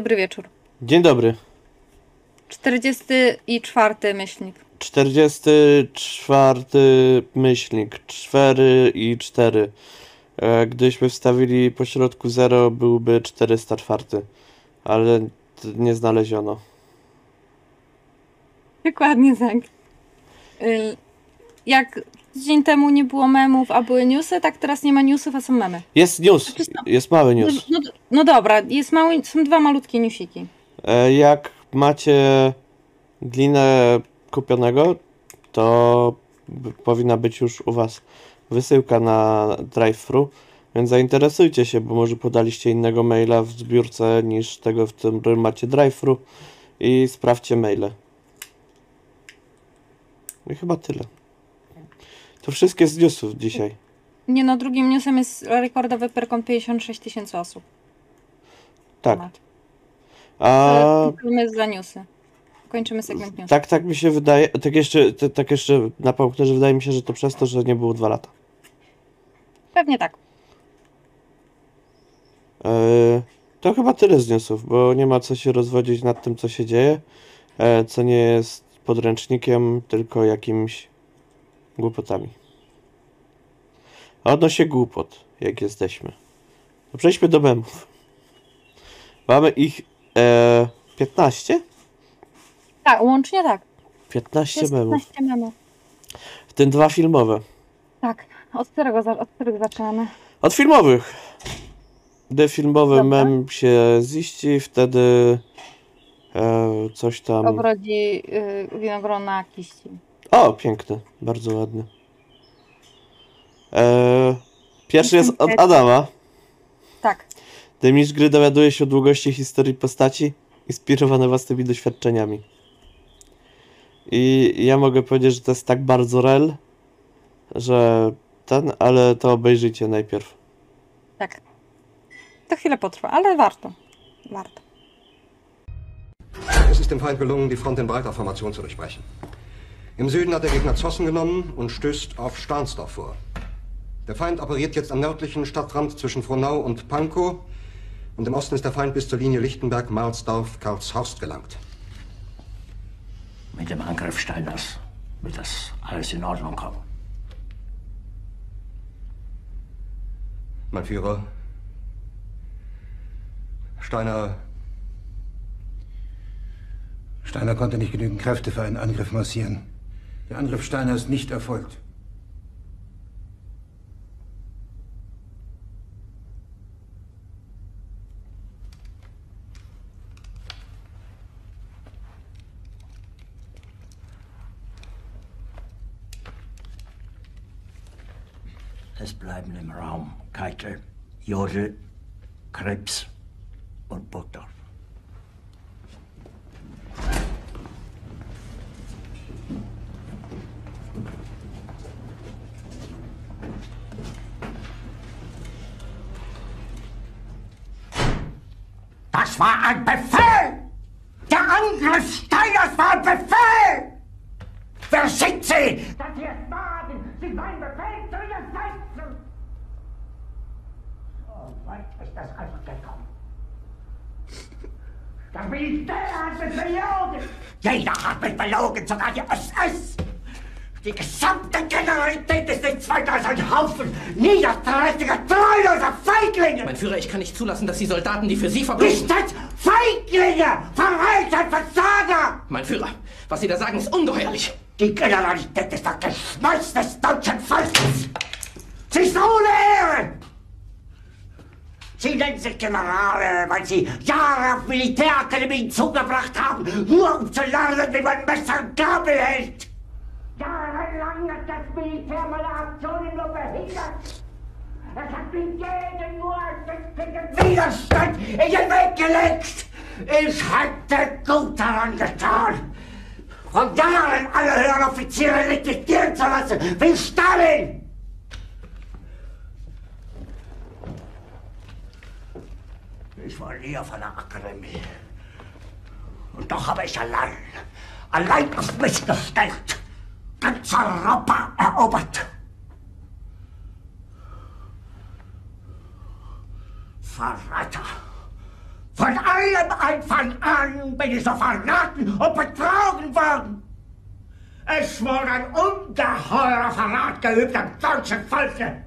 dobry wieczór. Dzień dobry. 44 myślnik. 44 myślnik. 4 i 4. E, Gdybyśmy wstawili po środku 0, byłby 404. Ale nie znaleziono. Dokładnie tak. Y, Jak tydzień temu nie było memów, a były newsy, tak teraz nie ma newsów, a są memy. Jest news. Znaczy są- Jest mały No, news. no, no dobra, jest mały, są dwa malutkie newsiki. E, Jak macie glinę kupionego, to b- powinna być już u Was wysyłka na drive-thru, więc zainteresujcie się, bo może podaliście innego maila w zbiórce niż tego, w którym macie drive-thru i sprawdźcie maile. I chyba tyle. To wszystkie z newsów dzisiaj. Nie no, drugim newsem jest rekordowy perkon 56 tysięcy osób. Tak. A Kończymy za newsy. Kończymy segment newsów. tak, tak mi się wydaje, tak jeszcze, tak jeszcze napomknę, że wydaje mi się, że to przez to, że nie było dwa lata. Pewnie tak. E, To chyba tyle z newsów, bo nie ma co się rozwodzić nad tym, co się dzieje, e, co nie jest podręcznikiem, tylko jakimiś głupotami. A odnośnie głupot, jak jesteśmy, to przejdźmy do memów. Mamy ich e, 15? Tak, łącznie tak. 15 Jest memów, 15 memów. w tym dwa filmowe. Tak. Od którego, od których zaczynamy? Od filmowych. Gdy filmowy Dobra. mem się ziści, wtedy e, coś tam... Obrodzi y, winogrona kiści. O, piękny, bardzo ładny. E, pierwszy jest od Adama. Tak. Gdy mistrz gry dowiaduje się o długości historii postaci, inspirowany własnymi doświadczeniami. I ja mogę powiedzieć, że to jest tak bardzo rel, że ten, ale to obejrzyjcie najpierw. Tak. To chwilę potrwa, ale warto. Warto. Es ist dem Feind gelungen, die Front in breiter Formation zu durchbrechen. Im Süden hat der Gegner Zossen genommen und stößt auf Stahnsdorf vor. Der Feind operiert jetzt am nördlichen Stadtrand zwischen Frohnau und Pankow und im Osten ist der Feind bis zur Linie Lichtenberg, Marsdorf, Karlshorst gelangt. Mit dem Angriff Steiners wird das alles in Ordnung kommen. Mein Führer, Steiner, Steiner konnte nicht genügend Kräfte für einen Angriff massieren. Der Angriff Steiner ist nicht erfolgt. Es bleiben im Raum Keitel, Jodl, Krebs und Burgdorf. Das war ein Befehl! Der Angriff Steiners war ein Befehl! Wer sind Sie? Dass Sie es wagen, sich meinen Befehl zu widersetzen! So weit ist das also gekommen. Das Militär hat mich belogen! Jeder hat mich belogen, sogar die SS! Die gesamte Generalität ist nichts weiter als ein Haufen niederträchtiger, treuloser Feiglinge! Mein Führer, ich kann nicht zulassen, dass die Soldaten, die für Sie verbringen... Nicht als Feiglinge! Verreiter, Versager! Mein Führer, was Sie da sagen, ist ungeheuerlich. Die Generalität ist das Geschmeiß des deutschen Volkes! Sie ist ohne Ehre! Sie nennen sich Generale, weil Sie Jahre auf Militärakademien zugebracht haben, nur um zu lernen, wie man Messer und Gabel hält! Jahrelang hat das Militär meine Aktionen nur behindert! Es hat mir jeden nur winzigen Widerstand in den Weg gelegt! Ich hätte gut daran getan, von Jahren alle höheren Offiziere liquidieren zu lassen, wie Stalin! Ich war nie auf einer Akademie. Und doch habe ich allein, allein auf mich gestellt, ganz Europa erobert. Verräter! Von allem Anfang an bin ich so verraten und betrogen worden. Es wurde ein ungeheurer Verrat geübt am deutschen Volke.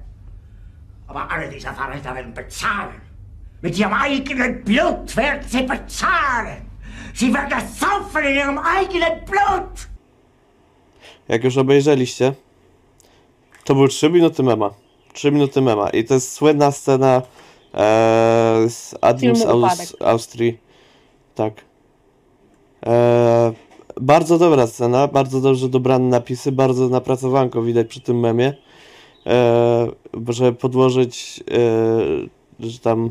Aber alle diese Verräter werden bezahlen. Mit ihrem eigenen Blut werden sie bezahlen. Sie werden es saufen in ihrem eigenen Blut. Jak już obejrzeliście, to były 3 minuty mema. 3 minuty mema. I to jest słynna scena e, z Adams Filmu Aus. Austrii. Tak. E, bardzo dobra scena, bardzo dobrze dobrane napisy, bardzo napracowanko widać przy tym memie. E, żeby podłożyć, e, że tam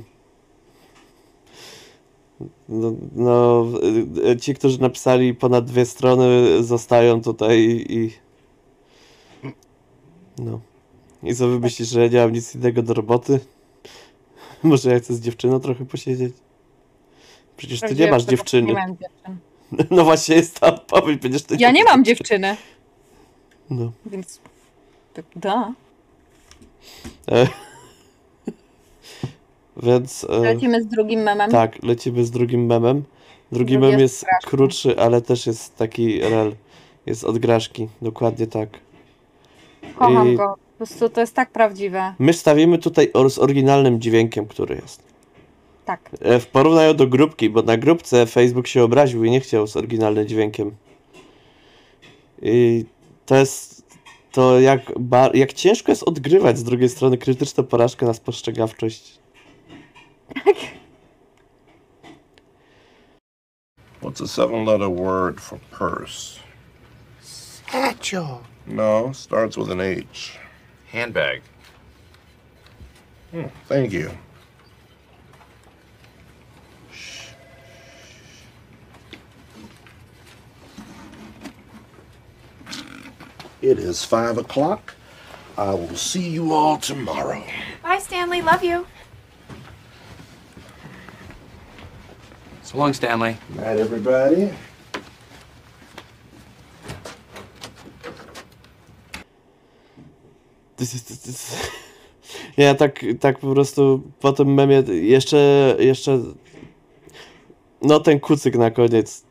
no, no, e, ci, którzy napisali ponad dwie strony, zostają tutaj i. No. I co wy myślisz, że ja nie mam nic innego do roboty? Może ja chcę z dziewczyną trochę posiedzieć? Przecież ty nie masz dziewczyny. Nie mam dziewczyn. No właśnie jest ta odpowiedź, ty Ja nie mam dziewczyny, No. więc... Da. E, Więc. E, Lecimy z drugim memem. tak, lecimy z drugim memem. Drugi Drugi mem jest jest straszny. krótszy, ale też jest taki rel. Jest od Graszki, dokładnie tak. Kocham I- go. Po prostu to jest tak prawdziwe. My stawimy tutaj or- z oryginalnym dźwiękiem, który jest. Tak. E, W porównaniu do grupki, bo na grupce Facebook się obraził i nie chciał z oryginalnym dźwiękiem. I to jest to, jak, jak ciężko jest odgrywać z drugiej strony krytyczną porażkę na spostrzegawczość. What's a seven letter word for purse? Satchel. No, starts with an H. Handbag. Hmm, thank you. It is five o'clock. I will see you all tomorrow. Bye, Stanley. Love you. So long, Stanley. Night, everybody. Nie, tak, tak po prostu po tym memie jeszcze, jeszcze no ten kucyk na koniec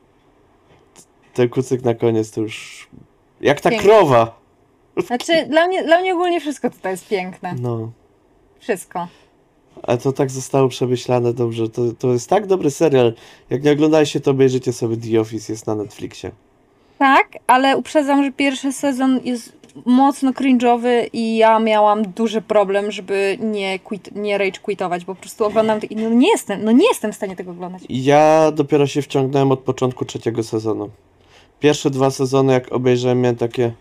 ten kucyk na koniec to już jak ta Piękny. krowa Znaczy, dla mnie, dla mnie ogólnie wszystko tutaj jest piękne. no Wszystko. Ale to tak zostało przemyślane dobrze to, to jest tak dobry serial jak nie oglądaliście to obejrzyjcie sobie The Office jest na Netflixie Tak, ale uprzedzam, że pierwszy sezon jest mocno cringe'owy i ja miałam duży problem, żeby nie, quit, nie rage quitować, bo po prostu oglądam to i no nie jestem, no nie jestem w stanie tego oglądać. Ja dopiero się wciągnąłem od początku trzeciego sezonu. Pierwsze dwa sezony, jak obejrzałem, miałem takie.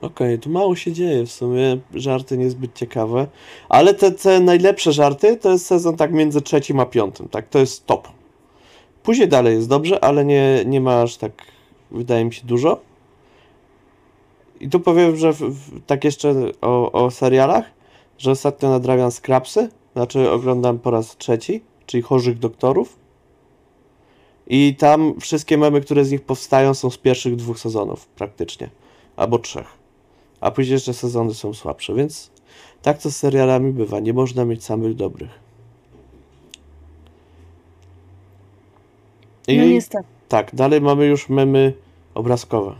Okej, tu mało się dzieje w sumie, żarty niezbyt ciekawe. Ale te, te najlepsze żarty to jest sezon tak między trzecim a piątym, tak? To jest top. Później dalej jest dobrze, ale nie, nie ma aż tak, wydaje mi się, dużo. I tu powiem, że w, w, tak jeszcze o, o serialach, że ostatnio nadrabiam Scrapsy, znaczy oglądam po raz trzeci, czyli Chorzych Doktorów. I tam wszystkie memy, które z nich powstają, są z pierwszych dwóch sezonów praktycznie. Albo trzech. A później jeszcze sezony są słabsze, więc tak to z serialami bywa. Nie można mieć samych dobrych. I No niestety. tak, dalej mamy już memy obrazkowe.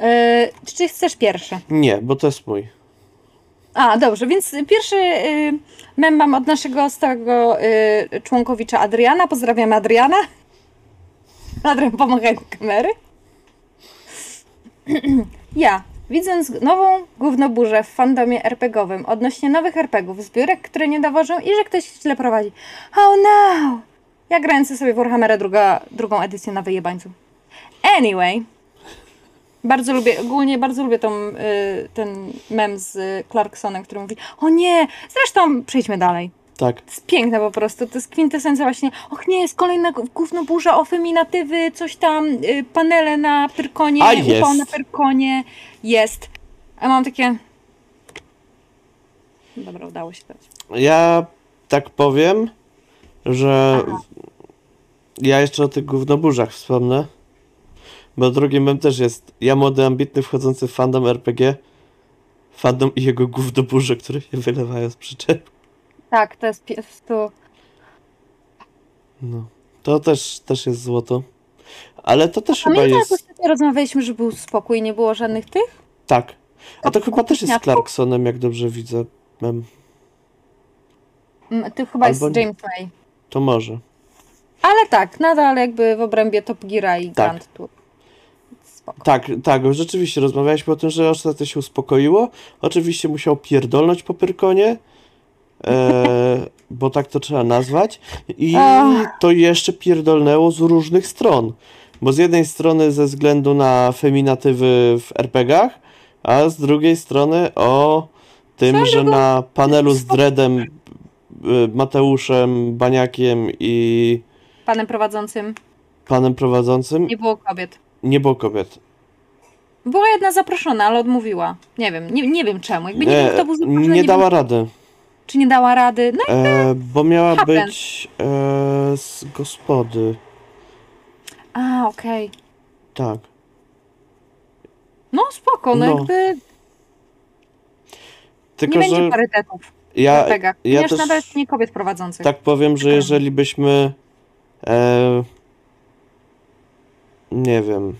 Yy, czy chcesz pierwszy? Nie, bo to jest mój. A, dobrze, więc pierwszy y, mem mam od naszego stałego y, członkowicza Adriana. Pozdrawiam Adriana. Adrian, pomagaj kamery. ja, widząc nową gównoburzę w fandomie RPGowym odnośnie nowych RPGów, zbiórek, które nie dowożą i że ktoś źle prowadzi. Oh no! Ja grający sobie w Warhammera druga, drugą edycję na wyjebańcu. Anyway, bardzo lubię, ogólnie bardzo lubię tą, y, ten mem z Clarksonem, który mówi o nie, zresztą przejdźmy dalej. Tak. To jest piękne po prostu, to jest kwintesencja właśnie, och nie, jest kolejna gówno burza o feminatywy, coś tam, y, panele na Pyrkonie, A jest. upał na Pyrkonie, jest. A mam takie... Dobra, udało się dać. Ja tak powiem, że ja jeszcze o tych gównoburzach wspomnę. Bo drugi mem też jest ja młody, ambitny, wchodzący w fandom RPG. Fandom i jego gównoburze, które się wylewają z przyczep. Tak, to jest po prostu... No. To też, też jest złoto. Ale to też chyba Pamiętam, jak jest... ostatnio rozmawialiśmy, że był spokój, nie było żadnych tych? Tak. A to chyba też jest z? Clarksonem, jak dobrze widzę. Mem. Mm, To chyba Albo jest nie. James May. To może. Ale tak, nadal jakby w obrębie Top Geara i Tak. Grand Tour. Spoko. Tak, tak, rzeczywiście rozmawialiśmy o tym, że ostatnio się uspokoiło. Oczywiście musiał pierdolnąć po Pyrkonie, e, bo tak to trzeba nazwać. I to jeszcze pierdolnęło z różnych stron. Bo z jednej strony ze względu na feminatywy w RPGach, a z drugiej strony o tym, że na panelu z Dreadem, y, Mateuszem, Baniakiem i Panem prowadzącym panem prowadzącym nie było kobiet. nie było kobiet. Była jedna zaproszona, ale odmówiła. Nie wiem, nie, nie wiem czemu. Jakby nie, Nie, był nie nie dała rady. Czy nie dała rady. No i E, bo miała Happen. być e, z gospody. A, okej. Tak. No spoko, no, No. jakby Tylko, nie będzie parytetów ja, ja też jest nie kobiet prowadzących. tak powiem, że jeżeli byśmy e, nie wiem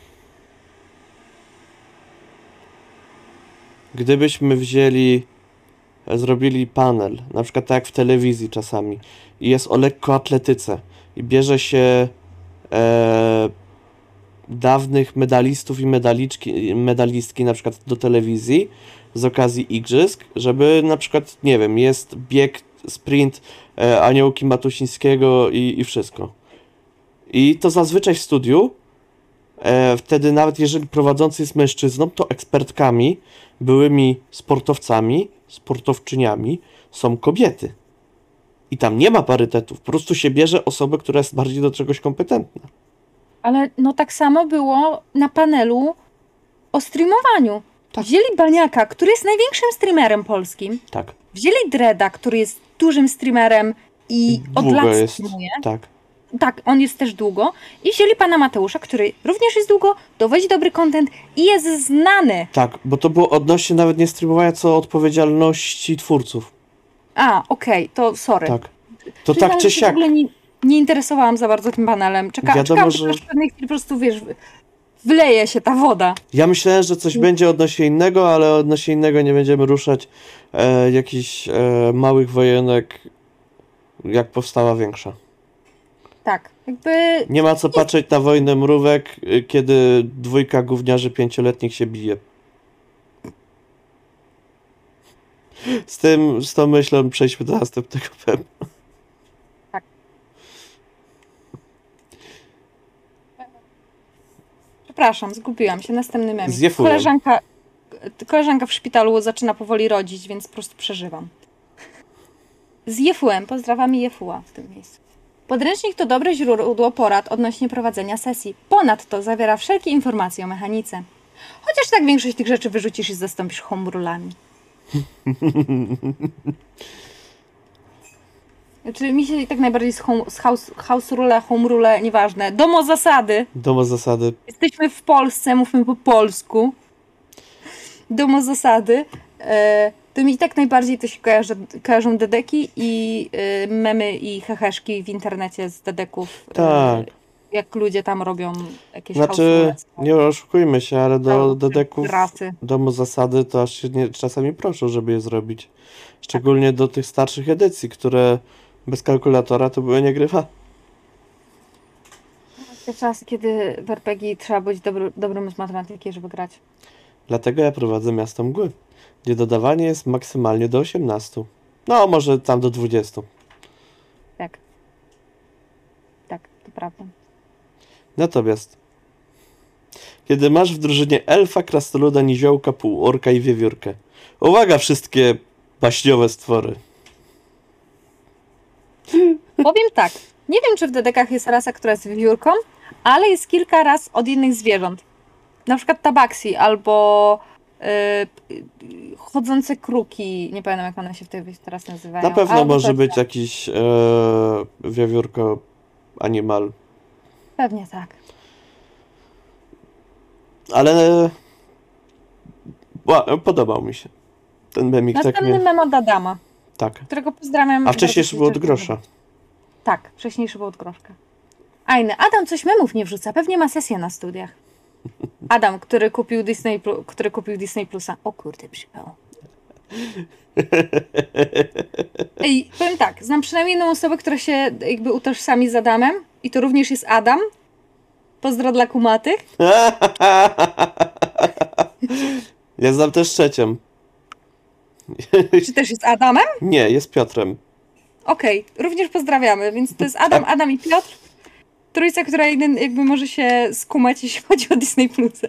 gdybyśmy wzięli zrobili panel, na przykład tak jak w telewizji czasami i jest o lekkoatletyce i bierze się e, dawnych medalistów i medaliczki, medalistki na przykład do telewizji z okazji igrzysk, żeby na przykład, nie wiem, jest bieg, sprint e, Aniołki Matusińskiego i, i wszystko. I to zazwyczaj w studiu, e, wtedy nawet jeżeli prowadzący jest mężczyzną, to ekspertkami, byłymi sportowcami, sportowczyniami są kobiety. I tam nie ma parytetów, po prostu się bierze osobę, która jest bardziej do czegoś kompetentna. Ale no tak samo było na panelu o streamowaniu. Tak. Wzięli Baniaka, który jest największym streamerem polskim. Tak. Wzięli Dreda, który jest dużym streamerem i od Długo lat jest. streamuje. Tak. Tak, on jest też długo. I wzięli pana Mateusza, który również jest długo, dowozi dobry content i jest znany. Tak, bo to było odnośnie nawet nie streamowania, co odpowiedzialności twórców. A, okej, to sorry. Tak. To Przyznam, tak czy siak. W ogóle nie, nie interesowałam za bardzo tym panelem. Czeka, Wiadomo, czekałam, że- w pewnej chwili po prostu, wiesz, wleje się ta woda. Ja myślałem, że coś będzie odnośnie innego, ale odnośnie innego nie będziemy ruszać e, jakichś e, małych wojenek, jak powstała większa. Tak, jakby Nie ma co patrzeć na wojnę mrówek, y, kiedy dwójka gówniarzy pięcioletnich się bije. Z tym, z tą myślą przejdźmy do następnego pewno. Przepraszam, zgubiłam się. Następny mem. Koleżanka, koleżanka w szpitalu zaczyna powoli rodzić, więc po prostu przeżywam. Z Jefułem. Pozdrawiamy Jefuła w tym miejscu. Podręcznik to dobre źródło porad odnośnie prowadzenia sesji. Ponadto zawiera wszelkie informacje o mechanice. Chociaż tak większość tych rzeczy wyrzucisz i zastąpisz homerulami. Znaczy mi się tak najbardziej z, home, z house, house rule, home rule, nieważne. Domo zasady. Domo zasady. Jesteśmy w Polsce, mówmy po polsku. Domo zasady. E, to mi tak najbardziej to się kojarzy, kojarzą dedeki i e, memy i heheszki w internecie z dedeków. e, Tak. Jak ludzie tam robią jakieś Znaczy, house nie oszukujmy się, ale do dedeków rasy. domu zasady to aż się nie, czasami proszą, żeby je zrobić. Szczególnie do tych starszych edycji, które bez kalkulatora to były niegrywa. Te czasy, kiedy w RPG trzeba być dobry, dobrym z matematyki, żeby grać. Dlatego ja prowadzę miasto mgły, gdzie dodawanie jest maksymalnie do 18. No, może tam do 20. Tak. Tak, to prawda. Natomiast, kiedy masz w drużynie elfa, krasnoluda, niziołka, półorka i wiewiórkę. Uwaga, wszystkie baśniowe stwory. Powiem tak. Nie wiem, czy w dedekach jest rasa, która jest wiewiórką, ale jest kilka ras od innych zwierząt. Na przykład tabaksi albo chodzące kruki. Nie pamiętam, jak one się wtedy teraz nazywają. Na pewno Albo może coś być jakiś e, wiewiórko animal, Pewnie tak. ale ła, podobał mi się. Ten memik tak Następny mnie... mem od Adama, Tak. którego pozdrawiam. A wcześniej bardzo jeszcze było od grosza. Tak, wcześniejszy był od groszka. Ajny, Adam coś memów nie wrzuca, pewnie ma sesję na studiach. Adam, który kupił Disney, który kupił Disney Plusa. O kurde, przypał. Ej, powiem tak, znam przynajmniej jedną osobę, która się jakby utożsami z Adamem i to również jest Adam. Pozdro dla kumatych. Ja znam też trzecią. Czy też jest Adamem? Nie, jest Piotrem. Okej, również pozdrawiamy, więc to jest Adam, Adam i Piotr. Trójca, która jakby może się skumać, jeśli chodzi o Disney Plusa.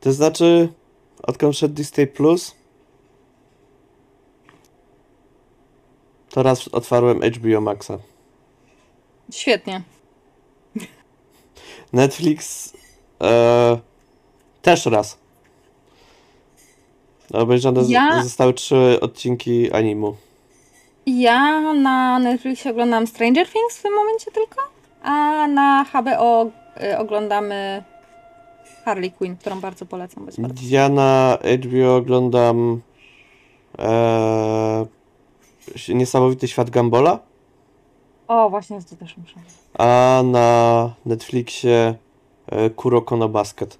To znaczy, odkąd wszedł Disney Plus, to raz otwarłem HBO Maxa. Świetnie. Netflix e, też raz. Obejrzane Ja- zostały trzy odcinki animu. Ja na Netflixie oglądam Stranger Things w tym momencie tylko, a na HBO y, oglądamy Harley Quinn, którą bardzo polecam. bardzo- Ja na HBO oglądam e, Niesamowity Świat Gambola, O, właśnie to też muszę. a na Netflixie e, Kuroko no Basket.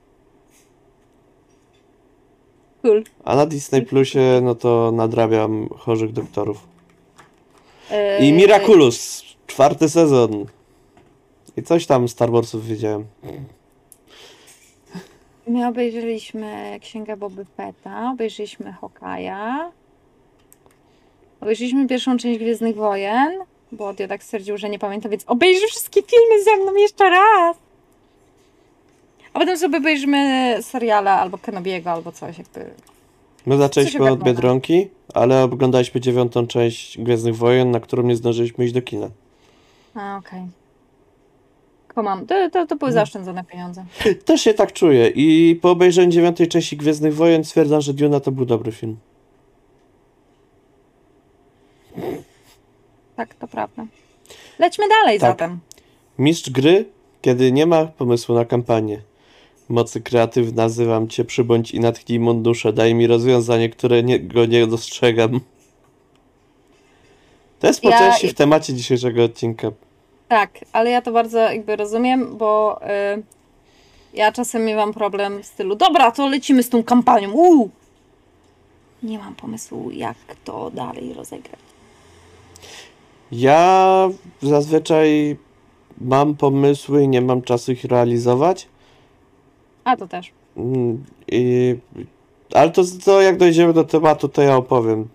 Cool. A na Disney Plusie no to nadrabiam Chorzych Doktorów. Y, I Miraculous, czwarty sezon. I coś tam Star Warsów wiedziałem. My obejrzeliśmy Księgę Boby Fetta, obejrzeliśmy Hokaja, obejrzeliśmy pierwszą część Gwiezdnych Wojen, bo Diodak stwierdził, że nie pamięta, więc obejrzy wszystkie filmy ze mną jeszcze raz! A potem sobie obejrzymy seriala albo Kenobiego, albo coś jakby. My zaczęliśmy od. Biedronki, ale oglądaliśmy dziewiątą część Gwiezdnych Wojen, na którą nie zdążyliśmy iść do kina. A, okej. Komam. To, to, to były zaoszczędzone pieniądze. Też się tak czuję i po obejrzeniu dziewiątej części Gwiezdnych Wojen stwierdzam, że Duna to był dobry film. Tak, to prawda. Lećmy dalej Tak. zatem. Mistrz gry, kiedy nie ma pomysłu na kampanię. Mocy kreatyw nazywam cię, przybądź i natknij mą duszę, daj mi rozwiązanie, które nie, go nie dostrzegam. To jest po Ja- części w temacie dzisiejszego odcinka. Tak, ale ja to bardzo jakby rozumiem, bo y, ja czasem miewam problem w stylu, dobra, to lecimy z tą kampanią, uuu! Nie mam pomysłu, jak to dalej rozegrać. Ja zazwyczaj mam pomysły i nie mam czasu ich realizować. A to też. Mm, I, ale to, to jak dojdziemy do tematu, to ja opowiem.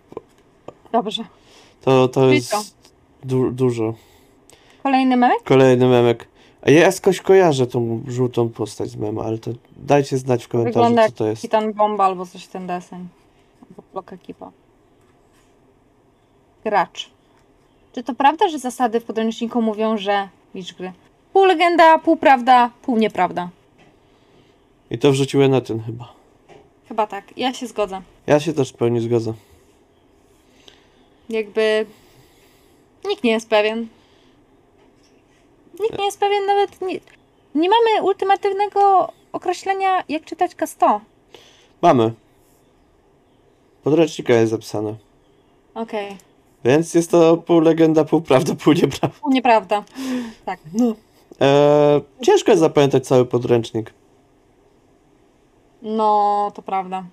Dobrze. To, to jest du dużo. Kolejny memek? Kolejny memek. A ja jakoś kojarzę tą żółtą postać z mema, ale to dajcie znać w komentarzu, Wygląda co to jest. Titan Bomba albo coś ten deseń. Albo blok ekipa. Gracz. Czy to prawda, że zasady w podręczniku mówią, że licz gry? Pół legenda, pół prawda, pół nieprawda. I to wrzuciłem na ten chyba. Chyba tak. Ja się zgodzę. Ja się też w pełni zgodzę. Jakby nikt nie jest pewien. Nikt nie jest pewien nawet. Nie, nie mamy ultimatywnego określenia, jak czytać K100. Mamy. Podręcznika jest zapisane. Okej. Więc jest to pół legenda, pół prawda, pół nieprawda. Nieprawda. Tak. Eee, ciężko jest zapamiętać cały podręcznik. No, to prawda.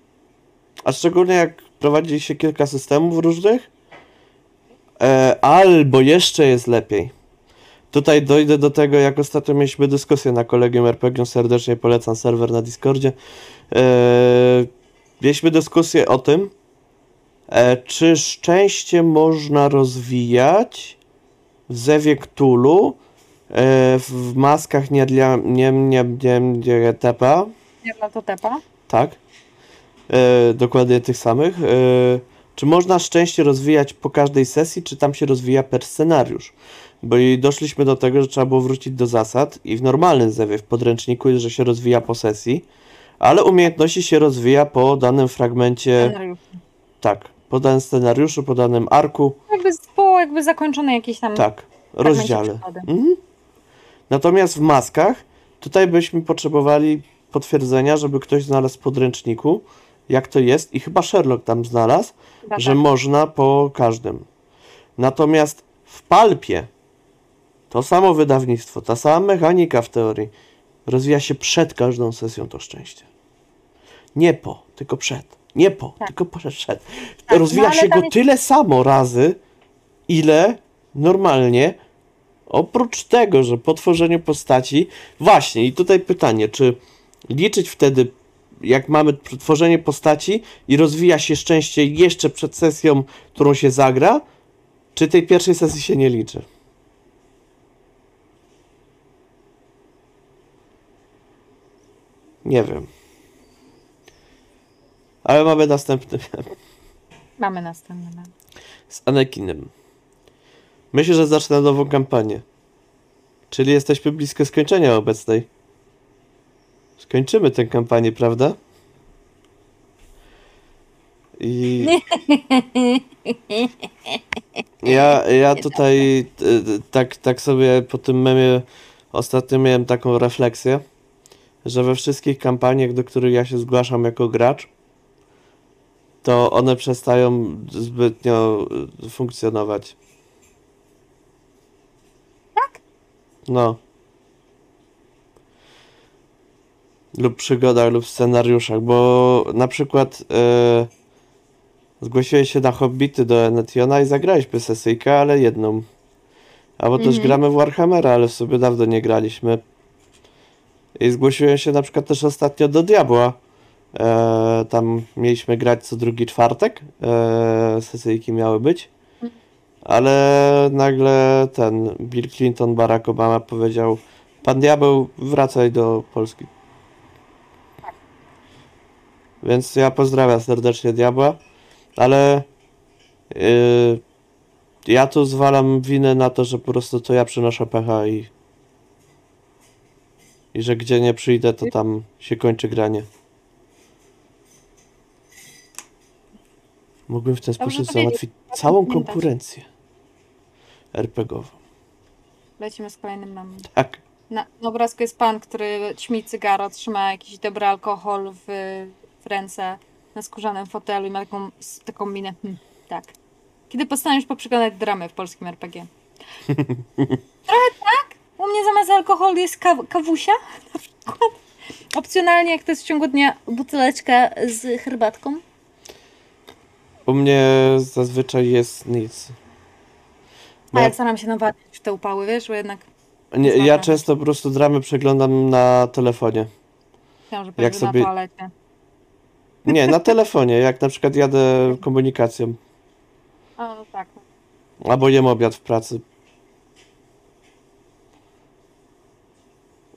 A szczególnie jak prowadzi się kilka systemów różnych. E, albo jeszcze jest lepiej. Tutaj dojdę do tego, jak ostatnio mieliśmy dyskusję na kolegium RPG, serdecznie polecam serwer na Discordzie. E, mieliśmy dyskusję o tym, e, czy szczęście można rozwijać w Zewie Cthulhu e, w maskach nie dla nie nie nie nie tepa. Nie dla to tepa. Tak. E, dokładnie tych samych. E, czy można szczęście rozwijać po każdej sesji, czy tam się rozwija per scenariusz? Bo i doszliśmy do tego, że trzeba było wrócić do zasad i w normalnym zewie, w podręczniku jest, że się rozwija po sesji, ale umiejętności się rozwija po danym fragmencie, tak, po danym scenariuszu, po danym arku, Jakby po jakby zakończone jakieś tam. tak, rozdziale. Mhm. Natomiast w maskach, tutaj byśmy potrzebowali potwierdzenia, żeby ktoś znalazł w podręczniku, jak to jest, i chyba Sherlock tam znalazł, Chyba że tak. można po każdym. Natomiast w palpie To samo wydawnictwo, ta sama mechanika w teorii rozwija się przed każdą sesją to szczęście. Nie po, tylko przed. Nie po, tylko przed. Tak, rozwija no się go jest- tyle samo razy, ile normalnie, oprócz tego, że po tworzeniu postaci. Właśnie, i tutaj pytanie, czy liczyć wtedy, jak mamy tworzenie postaci i rozwija się szczęście jeszcze przed sesją, którą się zagra, czy tej pierwszej sesji się nie liczy? Nie wiem. Ale mamy następny Mamy następny mem. z Anakinem. Myślę, że zacznę nową kampanię. Czyli jesteśmy blisko skończenia obecnej. Skończymy tę kampanię, prawda? I ja, ja tutaj tak, tak sobie po tym memie ostatnio miałem taką refleksję, że we wszystkich kampaniach, do których ja się zgłaszam jako gracz, to one przestają zbytnio y, funkcjonować. Tak? No. Lub przygodach, lub scenariuszach, bo na przykład e, zgłosiłeś się na Hobbity do Enetiona i zagraliśmy sesyjkę, ale jedną. Albo też Mhm. gramy w Warhammera, ale w sobie dawno nie graliśmy. I zgłosiłem się na przykład też ostatnio do Diabła. E, tam mieliśmy grać co drugi czwartek. E, sesyjki miały być. Ale nagle ten Bill Clinton, Barack Obama powiedział: Pan Diabeł, wracaj do Polski. Więc ja pozdrawiam serdecznie Diabła, ale yy, ja tu zwalam winę na to, że po prostu to ja przynoszę pecha i, i że gdzie nie przyjdę, to tam się kończy granie. Mógłbym w ten Dobrze sposób powiedzieć. załatwić całą Pamiętać. konkurencję RPGową. Lecimy z kolejnym memem. Tak. Na, na obrazku jest pan, który ćmi cygaro, trzyma jakiś dobry alkohol w, w ręce na skórzanym fotelu i ma taką, taką minę. Hmm, tak. Kiedy postanowisz poprzeglądać dramę w polskim RPG? Trochę tak. U mnie zamiast alkoholu jest kaw- kawusia na przykład. Opcjonalnie, jak to jest w ciągu dnia, buteleczka z herbatką. U mnie zazwyczaj jest nic. Bo A ja, ja staram się nawadniać w te upały, wiesz, bo jednak nie, ja często po prostu dramy przeglądam na telefonie. chciałam, że Jak sobie- na toalecie. Nie, na telefonie, jak na przykład jadę komunikacją. A, no tak. Albo jem obiad w pracy.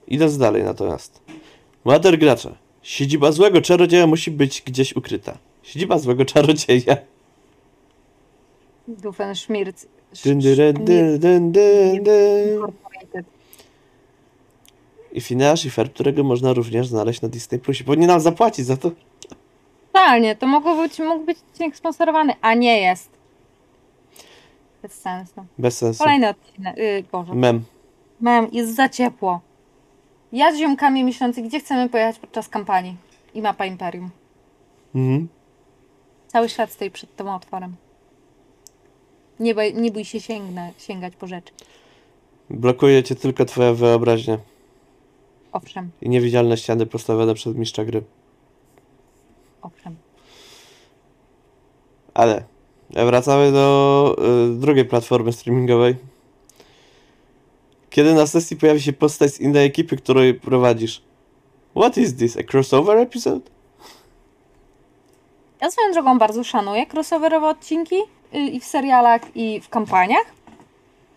Idąc dalej natomiast. Bohater gracza. Siedziba złego czarodzieja musi być gdzieś ukryta. Siedziba złego czarodzieja. Doofenshmirtz. Dyn, dyn, dyn, dyn, dyn, dyn. Incorporated. I Phineas i Ferb, którego można również znaleźć na Disney Plusie. Powinni nam zapłacić za to. Totalnie, to mogło być, mógł być odcinek sponsorowany, a nie jest. Bez sensu. Bez sensu. Kolejny odcinek. Yy, Boże. Mem. Mem, jest za ciepło. Ja z ziomkami myślący, gdzie chcemy pojechać podczas kampanii. I mapa Imperium. Mhm. Cały świat stoi przed tym otworem. Nie, boj, nie bój się sięgnę, sięgać po rzeczy. Blokuje cię tylko twoja wyobraźnia Owszem, i niewidzialne ściany postawione przez mistrza gry. owszem. Ale wracamy do y, drugiej platformy streamingowej. Kiedy na sesji pojawi się postać z innej ekipy, której prowadzisz? What is this? A crossover episode? Ja swoją drogą bardzo szanuję crossoverowe odcinki y, i w serialach, i w kampaniach.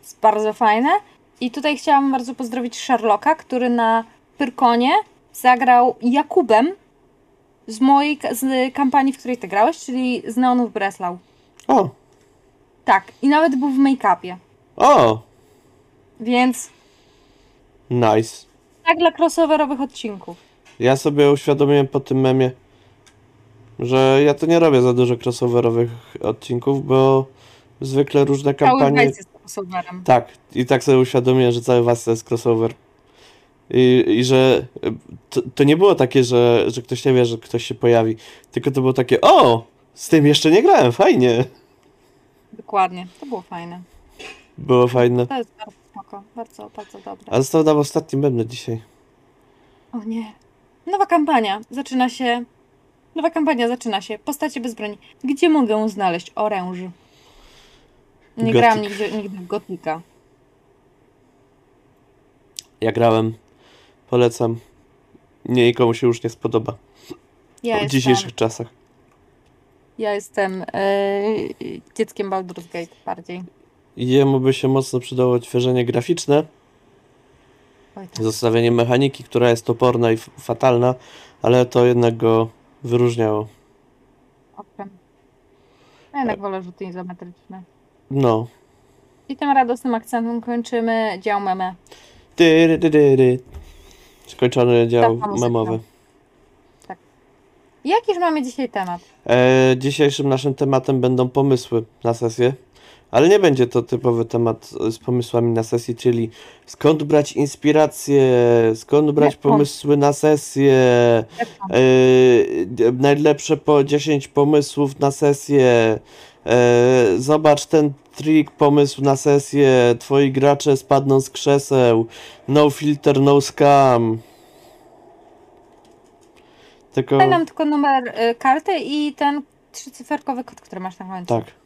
Jest bardzo fajne. I tutaj chciałam bardzo pozdrowić Sherlocka, który na Pyrkonie zagrał Jakubem z mojej z kampanii, w której ty grałeś, czyli z Neonów Breslau. O, Tak, i nawet był w make-upie. o, Więc nice. tak dla crossoverowych odcinków. Ja sobie uświadomiłem po tym memie, że ja to nie robię za dużo crossoverowych odcinków, bo zwykle różne Cały kampanie... Vice jest crossoverem. Tak, i tak sobie uświadomiłem, że cały was to jest crossover. I, i że y, to, to nie było takie, że, że ktoś nie wie, że ktoś się pojawi, tylko to było takie, o, z tym jeszcze nie grałem, fajnie. Dokładnie. To było fajne. Było fajne. To jest bardzo spoko. Bardzo, bardzo dobre. A został nam ostatni bębny dzisiaj. O nie. Nowa kampania. Zaczyna się... Nowa kampania zaczyna się. Postacie bez broni. Gdzie mogę znaleźć oręż? Nie Gothic. grałam nigdy, nigdy w Gotika. Ja grałem. Polecam. Nie, nikomu się już nie spodoba. Ja w jestem, dzisiejszych czasach. ja jestem e, dzieckiem Baldur's Gate bardziej. Jemu by się mocno przydało odświeżenie graficzne, tak. zostawienie mechaniki, która jest toporna i fatalna, ale to jednak go wyróżniało. Owszem. Ja jednak wolę rzuty izometryczne. No. I tym radosnym akcentem kończymy dział meme. Tyry, tyry, tyry. Skończony dział muzyka. memowy. Jakiż mamy dzisiaj temat? E, dzisiejszym naszym tematem będą pomysły na sesję, ale nie będzie to typowy temat z pomysłami na sesji, czyli skąd brać inspirację, skąd brać pomysły na sesję, d- najlepsze po 10 pomysłów na sesję, e, zobacz ten trik, pomysł na sesję, twoi gracze spadną z krzeseł, no filter, no scam. Tylko... Nam tylko numer y, karty i ten trzycyferkowy kod, który masz na końcu. Tak.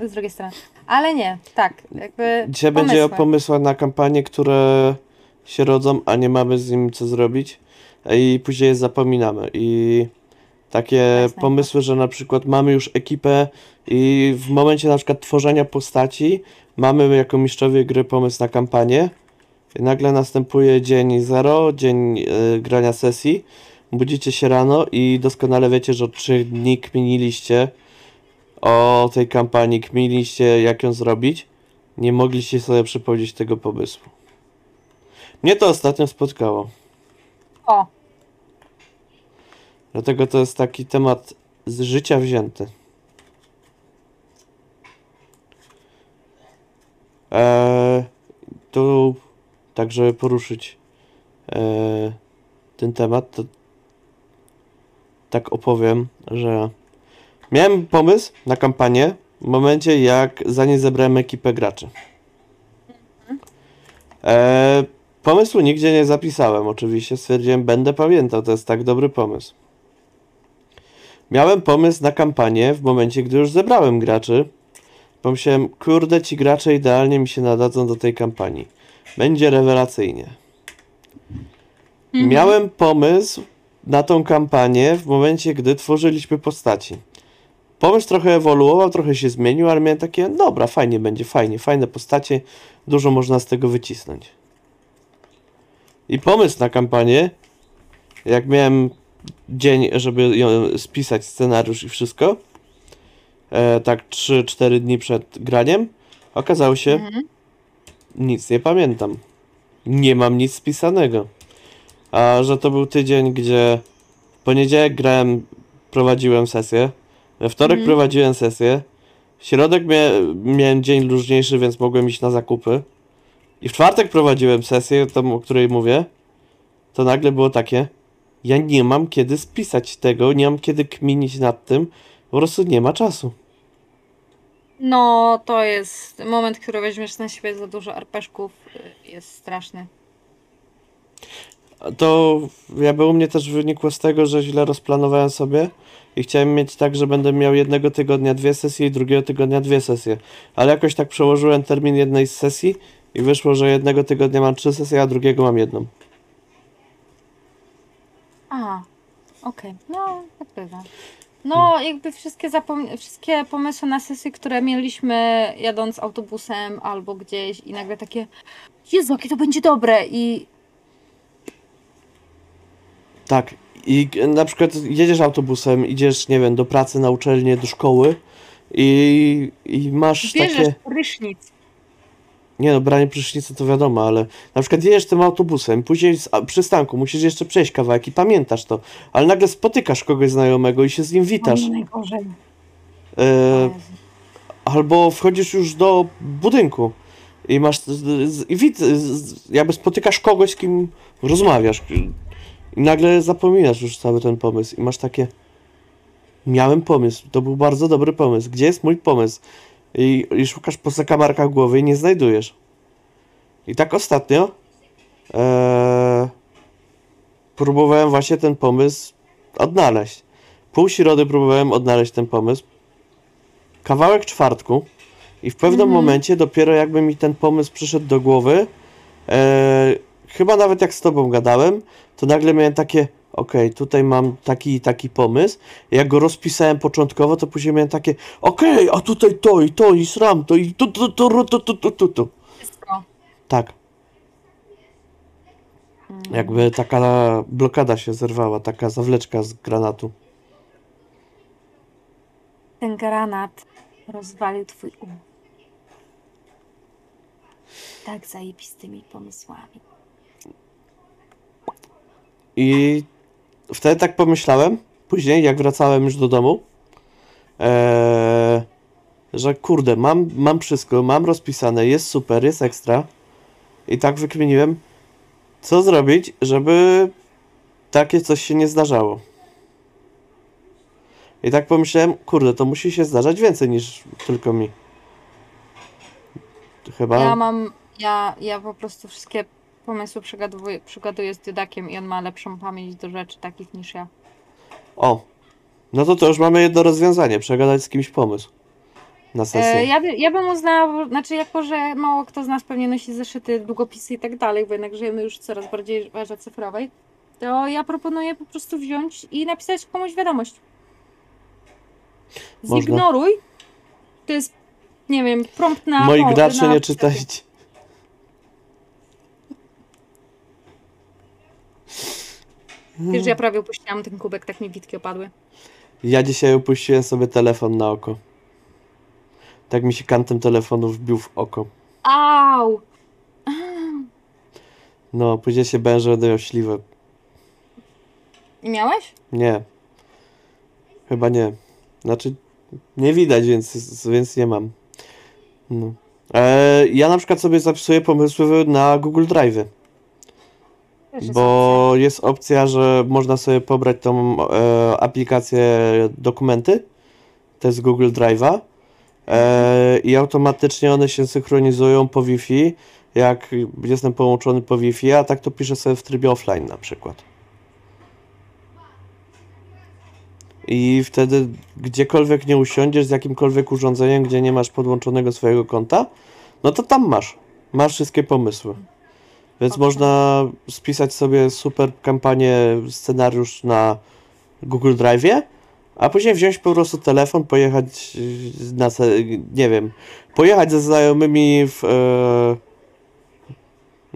Z drugiej strony. Ale nie, tak, jakby Dzisiaj pomysły. będzie o pomysłach na kampanie, które się rodzą, a nie mamy z nim co zrobić i później je zapominamy. I takie Jasne. pomysły, że na przykład mamy już ekipę i w momencie na przykład tworzenia postaci mamy jako mistrzowie gry pomysł na kampanię i nagle następuje dzień zero, dzień y, grania sesji. Budzicie się rano i doskonale wiecie, że od trzech dni kminiliście o tej kampanii, kminiliście jak ją zrobić. Nie mogliście sobie przypomnieć tego pomysłu. Mnie to ostatnio spotkało. O, Dlatego to jest taki temat z życia wzięty. Eee, tu, tak żeby poruszyć eee, ten temat, to tak opowiem, że miałem pomysł na kampanię w momencie, jak za nie zebrałem ekipę graczy. Eee, pomysłu nigdzie nie zapisałem, oczywiście. Stwierdziłem, będę pamiętał, to jest tak dobry pomysł. Miałem pomysł na kampanię w momencie, gdy już zebrałem graczy. Pomyślałem, kurde, ci gracze idealnie mi się nadadzą do tej kampanii. Będzie rewelacyjnie. Miałem pomysł na tą kampanię w momencie, gdy tworzyliśmy postaci. Pomysł trochę ewoluował, trochę się zmienił, ale miałem takie, dobra, fajnie będzie, fajnie, fajne postacie, dużo można z tego wycisnąć. I pomysł na kampanię, jak miałem dzień, żeby ją spisać, scenariusz i wszystko, e, tak 3-4 dni przed graniem, okazało się, nic nie pamiętam. Nie mam nic spisanego. A że to był tydzień, gdzie w poniedziałek grałem, prowadziłem sesję, we wtorek prowadziłem sesję, w środek mia miałem dzień luźniejszy, więc mogłem iść na zakupy. I w czwartek prowadziłem sesję, tą, o której mówię. To nagle było takie, ja nie mam kiedy spisać tego, nie mam kiedy kminić nad tym, po prostu nie ma czasu. no to jest moment, który weźmiesz na siebie za dużo arpeszków, y, jest straszny. To jakby u mnie też wynikło z tego, że źle rozplanowałem sobie i chciałem mieć tak, że będę miał jednego tygodnia dwie sesje i drugiego tygodnia dwie sesje. Ale jakoś tak przełożyłem termin jednej z sesji i wyszło, że jednego tygodnia mam trzy sesje, a drugiego mam jedną. A, okej, no tak bywa. No, jakby wszystkie, zapom- wszystkie pomysły na sesje, które mieliśmy jadąc autobusem albo gdzieś i nagle takie Jezu, jakie to będzie dobre i Tak. I na przykład jedziesz autobusem, idziesz, nie wiem, do pracy, na uczelnię, do szkoły i, i masz bierzesz takie... prysznic. Nie no, branie prysznica to wiadomo, ale na przykład jedziesz tym autobusem, później z przystanku musisz jeszcze przejść kawałek i pamiętasz to, ale nagle spotykasz kogoś znajomego i się z nim witasz. O, najgorzej. E, albo wchodzisz już do budynku i masz i wid, jakby spotykasz kogoś, z kim rozmawiasz i nagle zapominasz już cały ten pomysł i masz takie miałem pomysł, to był bardzo dobry pomysł, gdzie jest mój pomysł? I, i szukasz po zakamarkach głowy i nie znajdujesz. I tak ostatnio e, próbowałem właśnie ten pomysł odnaleźć. Pół środy próbowałem odnaleźć ten pomysł. Kawałek czwartku i w pewnym momencie dopiero jakby mi ten pomysł przyszedł do głowy, e, chyba nawet jak z tobą gadałem, to nagle miałem takie, okej, tutaj mam taki i taki pomysł. Jak go rozpisałem początkowo, to później miałem takie, okej, a tutaj to i to i sram to i tu, tu, tu, tu, tu, tu, tu, tu, tu. Wszystko. Tak. Jakby taka blokada się zerwała, taka zawleczka z granatu. Ten granat rozwalił twój um. Tak zajebistymi pomysłami. I wtedy tak pomyślałem, później jak wracałem już do domu, eee, że kurde, mam, mam wszystko, mam rozpisane, jest super, jest ekstra. I tak wykminiłem, co zrobić, żeby takie coś się nie zdarzało. I tak pomyślałem, kurde, to musi się zdarzać więcej niż tylko mi. Chyba. Ja mam, ja, ja po prostu wszystkie pomysły przygaduję, przygaduję z Diodakiem i on ma lepszą pamięć do rzeczy takich niż ja. O, no to to już mamy jedno rozwiązanie, przegadać z kimś pomysł. Na sesję. E, ja, by, ja bym uznała, znaczy jako, że mało kto z nas pewnie nosi zeszyty, długopisy i tak dalej, bo jednak żyjemy już coraz bardziej w erze cyfrowej, to ja proponuję po prostu wziąć i napisać komuś wiadomość. Można. Zignoruj. To jest, nie wiem, prompt na... Moi gracze nie czytajcie. Wiesz, że ja prawie opuściłam ten kubek, tak mi witki opadły. Ja dzisiaj opuściłem sobie telefon na oko. Tak mi się kantem telefonu wbił w oko. Au! No, później się będę, będę. I miałeś? Nie. Chyba nie. Znaczy, nie widać, więc, więc nie mam. No. E, ja na przykład sobie zapisuję pomysły na Google Drive. Też jest Bo jest opcja, że można sobie pobrać tą e, aplikację dokumenty. To jest Google Drive'a. E, I automatycznie one się synchronizują po Wi-Fi, jak jestem połączony po Wi-Fi, a tak to piszę sobie w trybie offline na przykład. I wtedy gdziekolwiek nie usiądziesz z jakimkolwiek urządzeniem, gdzie nie masz podłączonego swojego konta, no to tam masz. Masz wszystkie pomysły. Więc można spisać sobie super kampanię, scenariusz na Google Drive, a później wziąć po prostu telefon, pojechać y, na, nie wiem, pojechać ze znajomymi w, e,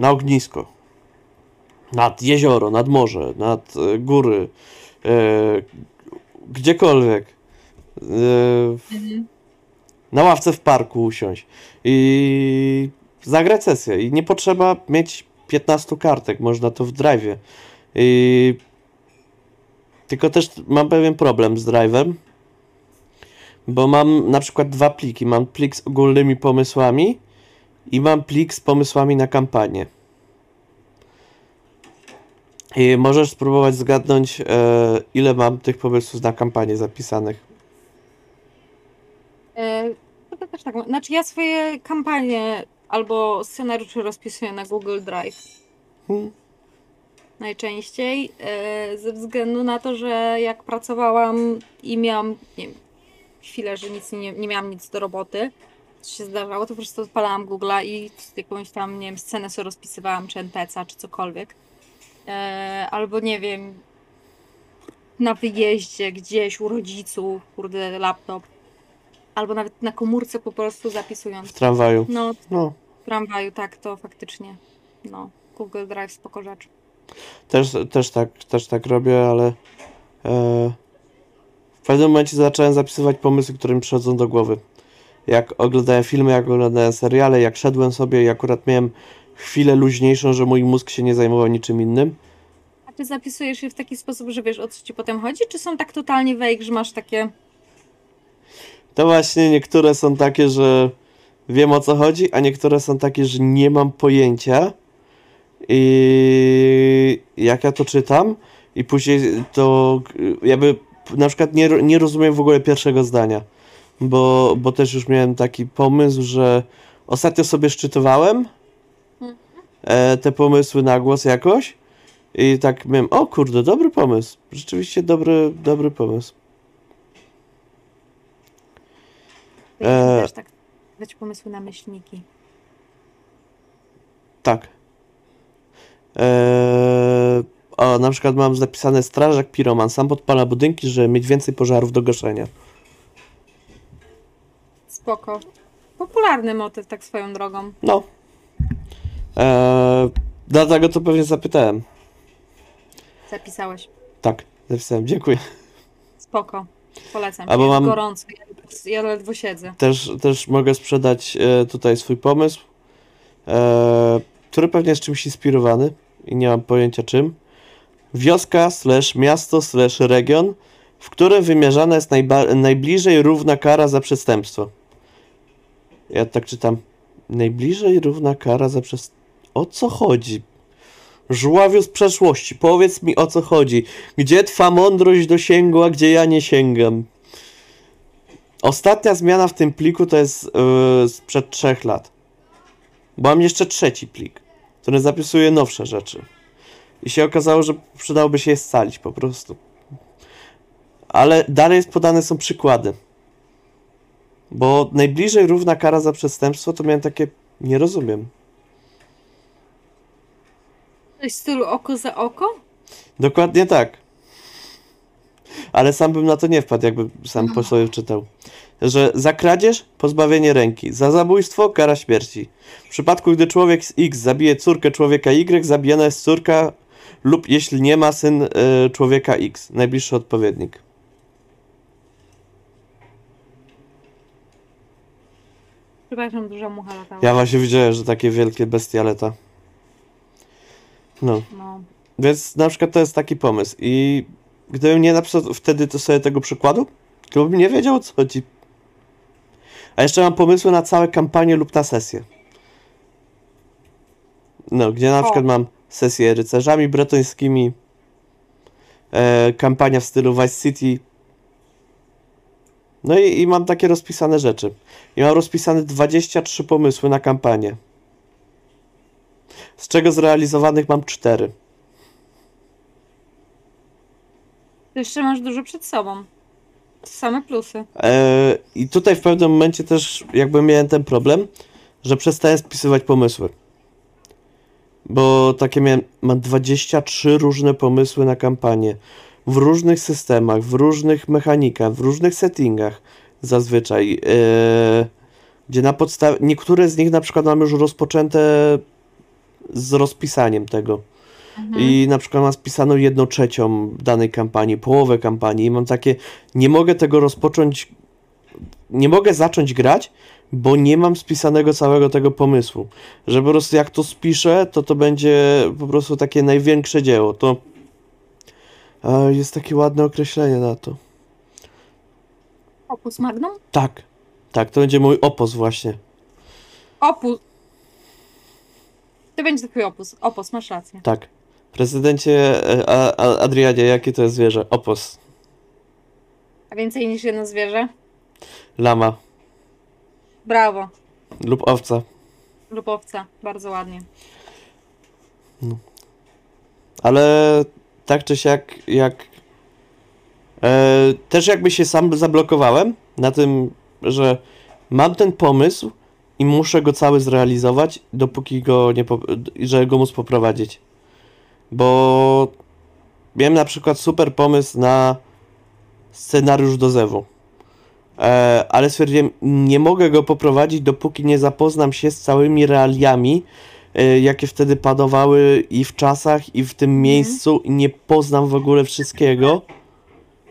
na ognisko. Nad jezioro, nad morze, nad e, góry, e, gdziekolwiek. E, na ławce w parku usiąść i zagrać sesję. I nie potrzeba mieć 15 kartek, można to w drive'ie. I... Tylko też mam pewien problem z drive'em, bo mam na przykład dwa pliki. Mam plik z ogólnymi pomysłami i mam plik z pomysłami na kampanię. I możesz spróbować zgadnąć, e, ile mam tych pomysłów na kampanię zapisanych. E, to też tak. Znaczy ja swoje kampanie albo scenariusze rozpisuję na Google Drive. Hmm. Najczęściej e, ze względu na to, że jak pracowałam i miałam nie wiem, chwilę, że nic nie, nie miałam nic do roboty, co się zdarzało, to po prostu odpalałam Google'a i jakąś tam, nie wiem, scenę sobie rozpisywałam, czy NPC-a, czy cokolwiek. E, albo nie wiem, na wyjeździe gdzieś u rodziców, kurde, laptop. Albo nawet na komórce po prostu zapisując. W tramwaju. No, No. w tramwaju, tak, to faktycznie. No, Google Drive spoko rzecz. Też, też, tak, też tak robię, ale e, w pewnym momencie zacząłem zapisywać pomysły, które mi przychodzą do głowy. Jak oglądałem filmy, jak oglądałem seriale, jak szedłem sobie i akurat miałem chwilę luźniejszą, że mój mózg się nie zajmował niczym innym. A ty zapisujesz je w taki sposób, że wiesz o co ci potem chodzi, czy są tak totalnie vague, że masz takie... To właśnie niektóre są takie, że wiem o co chodzi, a niektóre są takie, że nie mam pojęcia. I jak ja to czytam, i później to jakby na przykład nie, nie rozumiem w ogóle pierwszego zdania, bo, bo też już miałem taki pomysł, że ostatnio sobie szczytowałem e, te pomysły na głos jakoś. I tak miałem, o kurde, dobry pomysł. Rzeczywiście dobry, dobry pomysł. Eee. E. Też tak dać pomysły na myślniki. Tak. Eee, o, na przykład mam zapisane strażak piroman. Sam podpala budynki, żeby mieć więcej pożarów do gaszenia. Spoko. Popularny motyw, tak swoją drogą. No. Eee, dlatego to pewnie zapytałem. Zapisałeś. Tak, zapisałem. Dziękuję. Spoko. Polecam. Albo mam- gorąco. Ja, ledwo siedzę. Też, też mogę sprzedać e, tutaj swój pomysł, e, który pewnie jest czymś inspirowany i nie mam pojęcia czym. Wioska slash miasto slash region, w którym wymierzana jest najbliżej równa kara za przestępstwo. Ja tak czytam. Najbliżej równa kara za przestępstwo. O co chodzi? Żławiu z przeszłości, powiedz mi o co chodzi. Gdzie twa mądrość dosięgła, gdzie ja nie sięgam? Ostatnia zmiana w tym pliku to jest yy, sprzed trzech lat. Bo mam jeszcze trzeci plik, który zapisuje nowsze rzeczy. I się okazało, że przydałoby się je scalić po prostu. Ale dalej jest podane są przykłady. Bo najbliżej równa kara za przestępstwo to miałem takie. Nie rozumiem. Coś w stylu oko za oko? Dokładnie tak. Ale sam bym na to nie wpadł, jakby sam po sobie czytał. Że za kradzież pozbawienie ręki, za zabójstwo kara śmierci. W przypadku, gdy człowiek z X zabije córkę człowieka Y, zabijana jest córka lub jeśli nie ma syn y, człowieka X, najbliższy odpowiednik. Przepraszam, duża mucha latała. Ja właśnie widziałem, że takie wielkie bestialeta. No. No. Więc na przykład to jest taki pomysł. I gdybym nie napisał wtedy to sobie tego przykładu, to bym nie wiedział o co chodzi. A jeszcze mam pomysły na całe kampanie lub na sesje. No, gdzie na O. przykład mam sesję rycerzami bretońskimi, e, kampania w stylu Vice City. No i, i mam takie rozpisane rzeczy. I mam rozpisane 23 pomysły na kampanię. Z czego zrealizowanych mam 4. To jeszcze masz dużo przed sobą. Same plusy. E, I tutaj w pewnym momencie też jakby miałem ten problem, że przestałem spisywać pomysły. Bo takie miałem, mam 23 różne pomysły na kampanię. W różnych systemach, w różnych mechanikach, w różnych settingach zazwyczaj. E, gdzie na podstawie, niektóre z nich na przykład mam już rozpoczęte z rozpisaniem tego. I na przykład mam spisaną jedną trzecią danej kampanii, połowę kampanii i mam takie, nie mogę tego rozpocząć, nie mogę zacząć grać, bo nie mam spisanego całego tego pomysłu. Że po prostu jak to spiszę, to to będzie po prostu takie największe dzieło. To jest takie ładne określenie na to. Opus magnum? Tak, tak, to będzie mój opos właśnie. Opus. To będzie twój opus. Opus, masz rację. Tak. Prezydencie e, a, a, Adrianie, jakie to jest zwierzę? Opos. A więcej niż jedno zwierzę? Lama Brawo. lub owca. Lub owca. Bardzo ładnie. Ale tak czy siak, jak. E, też jakby się sam zablokowałem na tym, że mam ten pomysł i muszę go cały zrealizować, dopóki go nie. Po, że go móc poprowadzić. Bo miałem na przykład super pomysł na scenariusz do Zewu. E, ale stwierdziłem, nie mogę go poprowadzić, dopóki nie zapoznam się z całymi realiami, e, jakie wtedy panowały i w czasach, i w tym miejscu, i nie poznam w ogóle wszystkiego.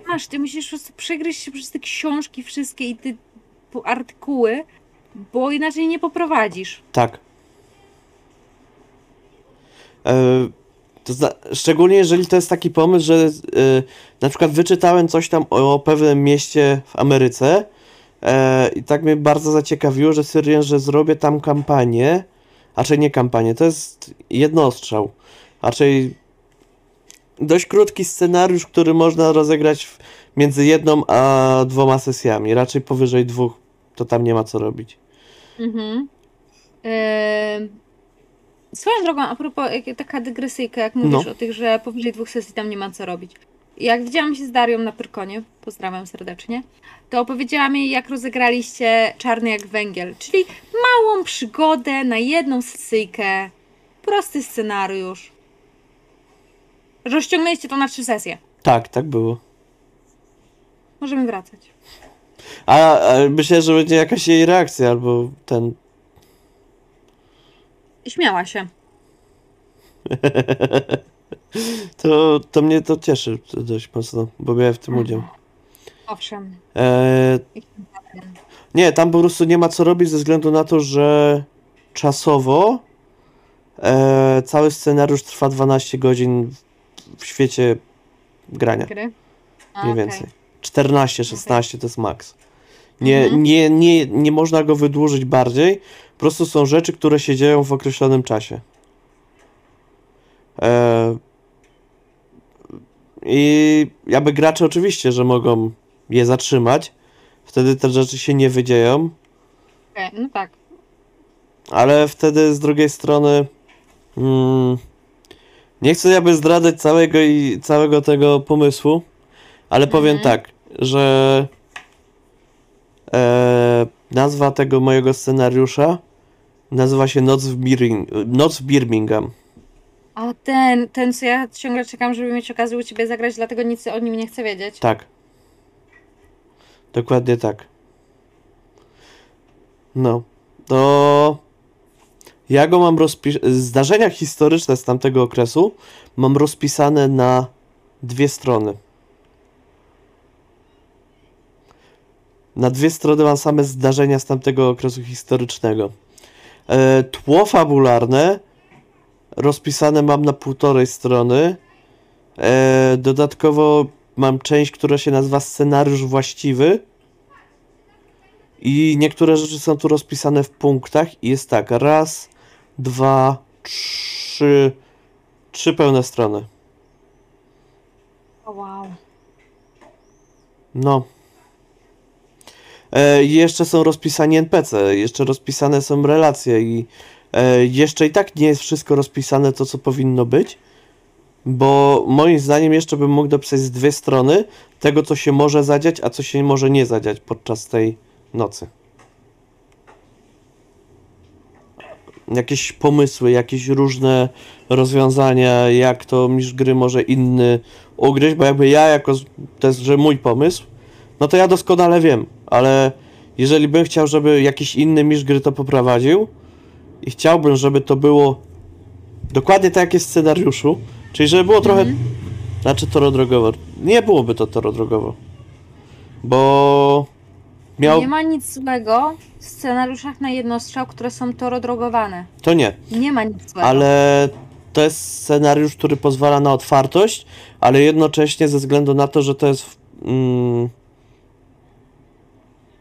Masz, ty musisz po prostu przegryźć się przez te książki wszystkie i te artykuły, bo inaczej nie poprowadzisz. Tak. E, to zna, szczególnie jeżeli to jest taki pomysł, że e, na przykład wyczytałem coś tam o, pewnym mieście w Ameryce e, i tak mnie bardzo zaciekawiło, że Syrian, że zrobię tam kampanię, raczej nie kampanię, to jest jednostrzał. Raczej dość krótki scenariusz, który można rozegrać między jedną a dwoma sesjami. Raczej powyżej dwóch to tam nie ma co robić. Mhm. Swoją drogą, a propos, jak, taka dygresyjka, jak mówisz No. o tych, że powyżej dwóch sesji tam nie ma co robić. Jak widziałam się z Darią na Pyrkonie, pozdrawiam serdecznie, to opowiedziała mi, jak rozegraliście Czarny jak węgiel, czyli małą przygodę na jedną sesyjkę, prosty scenariusz. Rozciągnęliście to na trzy sesje. Tak, tak było. Możemy wracać. A, a myślę, że będzie jakaś jej reakcja, albo ten. Śmiała się. To, to mnie to cieszy dość mocno, bo miałem w tym udział. Owszem. E, nie, tam po prostu nie ma co robić ze względu na to, że czasowo e, cały scenariusz trwa 12 godzin w, świecie grania. Gry. Mniej okej. więcej. 14, 16 to jest maks. Nie, Mhm. nie, nie, nie można go wydłużyć bardziej. Po prostu są rzeczy, które się dzieją w określonym czasie. E, I jakby gracze oczywiście, że mogą je zatrzymać. Wtedy te rzeczy się nie wydzieją. Okej, no tak. Ale wtedy z drugiej strony mm, nie chcę jakby zdradzać całego i całego tego pomysłu, ale powiem tak, że e, nazwa tego mojego scenariusza nazywa się Noc w, Birming Noc w Birmingham. A ten, ten co ja ciągle czekam, żeby mieć okazję u ciebie zagrać, dlatego nic o nim nie chcę wiedzieć. Tak. Dokładnie tak. No. To ja go mam rozpisane. Zdarzenia historyczne z tamtego okresu mam rozpisane na dwie strony. Na dwie strony mam same zdarzenia z tamtego okresu historycznego. E, tło fabularne rozpisane mam na półtorej strony. E, dodatkowo mam część, która się nazywa scenariusz właściwy. I niektóre rzeczy są tu rozpisane w punktach. I jest tak: raz, dwa, trzy, trzy pełne strony. O, wow. No. E, jeszcze są rozpisani NPC, jeszcze rozpisane są relacje i e, jeszcze i tak nie jest wszystko rozpisane to, co powinno być, bo moim zdaniem jeszcze bym mógł dopisać z dwie strony tego, co się może zadziać, a co się może nie zadziać podczas tej nocy. Jakieś pomysły, jakieś różne rozwiązania, jak to mistrz gry może inny ugryźć, bo jakby ja jako, to jest, że mój pomysł, no to ja doskonale wiem, ale jeżeli bym chciał, żeby jakiś inny mistrz gry to poprowadził i chciałbym, żeby to było dokładnie tak jak jest w scenariuszu, czyli żeby było trochę, znaczy toro drogowo, nie byłoby to toro drogowo, bo miał, Nie ma nic złego w scenariuszach na jednostrzał, które są torodrogowane. to nie, Nie ma nic złego. ale to jest scenariusz, który pozwala na otwartość, ale jednocześnie ze względu na to, że to jest. Mm,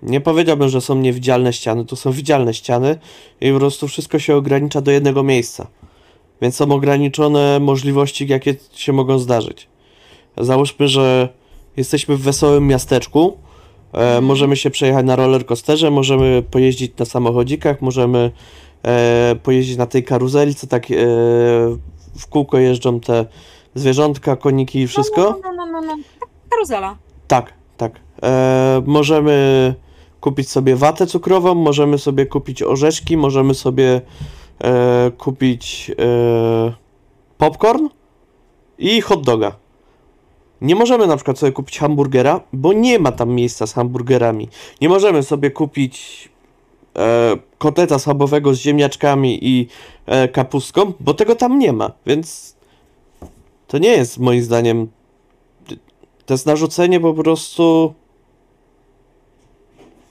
nie powiedziałbym, że są niewidzialne ściany, to są widzialne ściany i po prostu wszystko się ogranicza do jednego miejsca. Więc są ograniczone możliwości, jakie się mogą zdarzyć. Załóżmy, że jesteśmy w wesołym miasteczku, e, możemy się przejechać na rollercoasterze, możemy pojeździć na samochodzikach, możemy e, pojeździć na tej karuzeli, co tak e, w kółko jeżdżą te zwierzątka, koniki i wszystko. No, no, no, no, no. Tak, Karuzela. Tak, tak. E, możemy kupić sobie watę cukrową, możemy sobie kupić orzeszki, możemy sobie e, kupić e, popcorn i hot doga. Nie możemy na przykład sobie kupić hamburgera, bo nie ma tam miejsca z hamburgerami. Nie możemy sobie kupić e, kotleta schabowego z ziemniaczkami i e, kapustką, bo tego tam nie ma, więc to nie jest moim zdaniem to jest narzucenie po prostu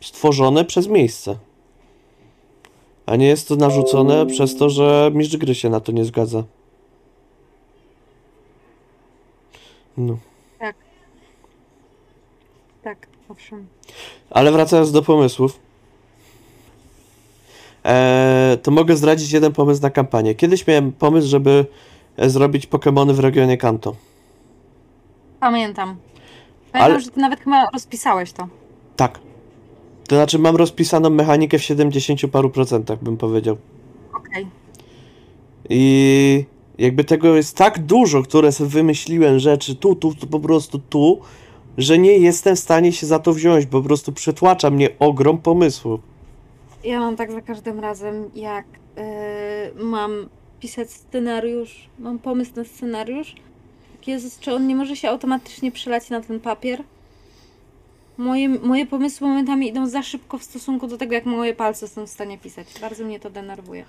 stworzone przez miejsce. A nie jest to narzucone przez to, że mistrz gry się na to nie zgadza. No. Tak, owszem. Ale wracając do pomysłów. Eee, to mogę zdradzić jeden pomysł na kampanię. Kiedyś miałem pomysł, żeby e, zrobić Pokémony w regionie Kanto. Pamiętam. Pamiętam, Ale- że ty nawet chyba rozpisałeś to. Tak. To znaczy mam rozpisaną mechanikę w 70 paru procentach, bym powiedział. Okej. I jakby tego jest tak dużo, które sobie wymyśliłem rzeczy tu, tu, tu, po prostu tu, że nie jestem w stanie się za to wziąć. Po prostu przytłacza mnie ogrom pomysłu. Ja mam tak za każdym razem, jak yy, mam pisać scenariusz, mam pomysł na scenariusz. Jezus, czy on nie może się automatycznie przelać na ten papier? Moje, moje pomysły momentami idą za szybko w stosunku do tego, jak moje palce są w stanie pisać. Bardzo mnie to denerwuje.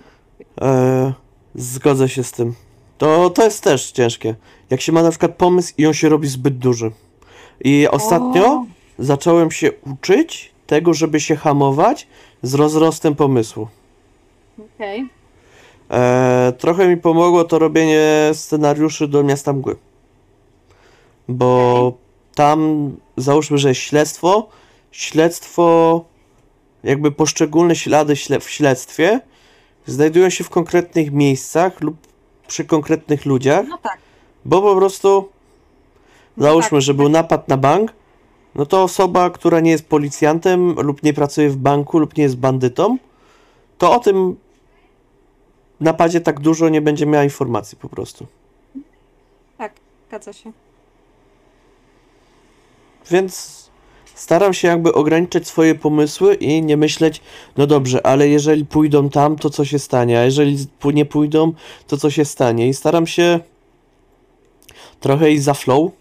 E, zgodzę się z tym. To, to jest też ciężkie. Jak się ma na przykład pomysł i on się robi zbyt duży. I ostatnio O. zacząłem się uczyć tego, żeby się hamować z rozrostem pomysłu. Okej. E, trochę mi pomogło to robienie scenariuszy do Miasta Mgły. Bo tam załóżmy, że jest śledztwo. Śledztwo, jakby poszczególne ślady śle- w śledztwie znajdują się w konkretnych miejscach lub przy konkretnych ludziach, No tak. bo po prostu No załóżmy, tak, że był napad na bank, no to osoba, która nie jest policjantem lub nie pracuje w banku lub nie jest bandytą, to o tym napadzie tak dużo nie będzie miała informacji po prostu. Tak, zgadza się. Więc staram się jakby ograniczyć swoje pomysły i nie myśleć, no dobrze, ale jeżeli pójdą tam, to co się stanie, a jeżeli nie pójdą, to co się stanie. I staram się trochę iść za flow,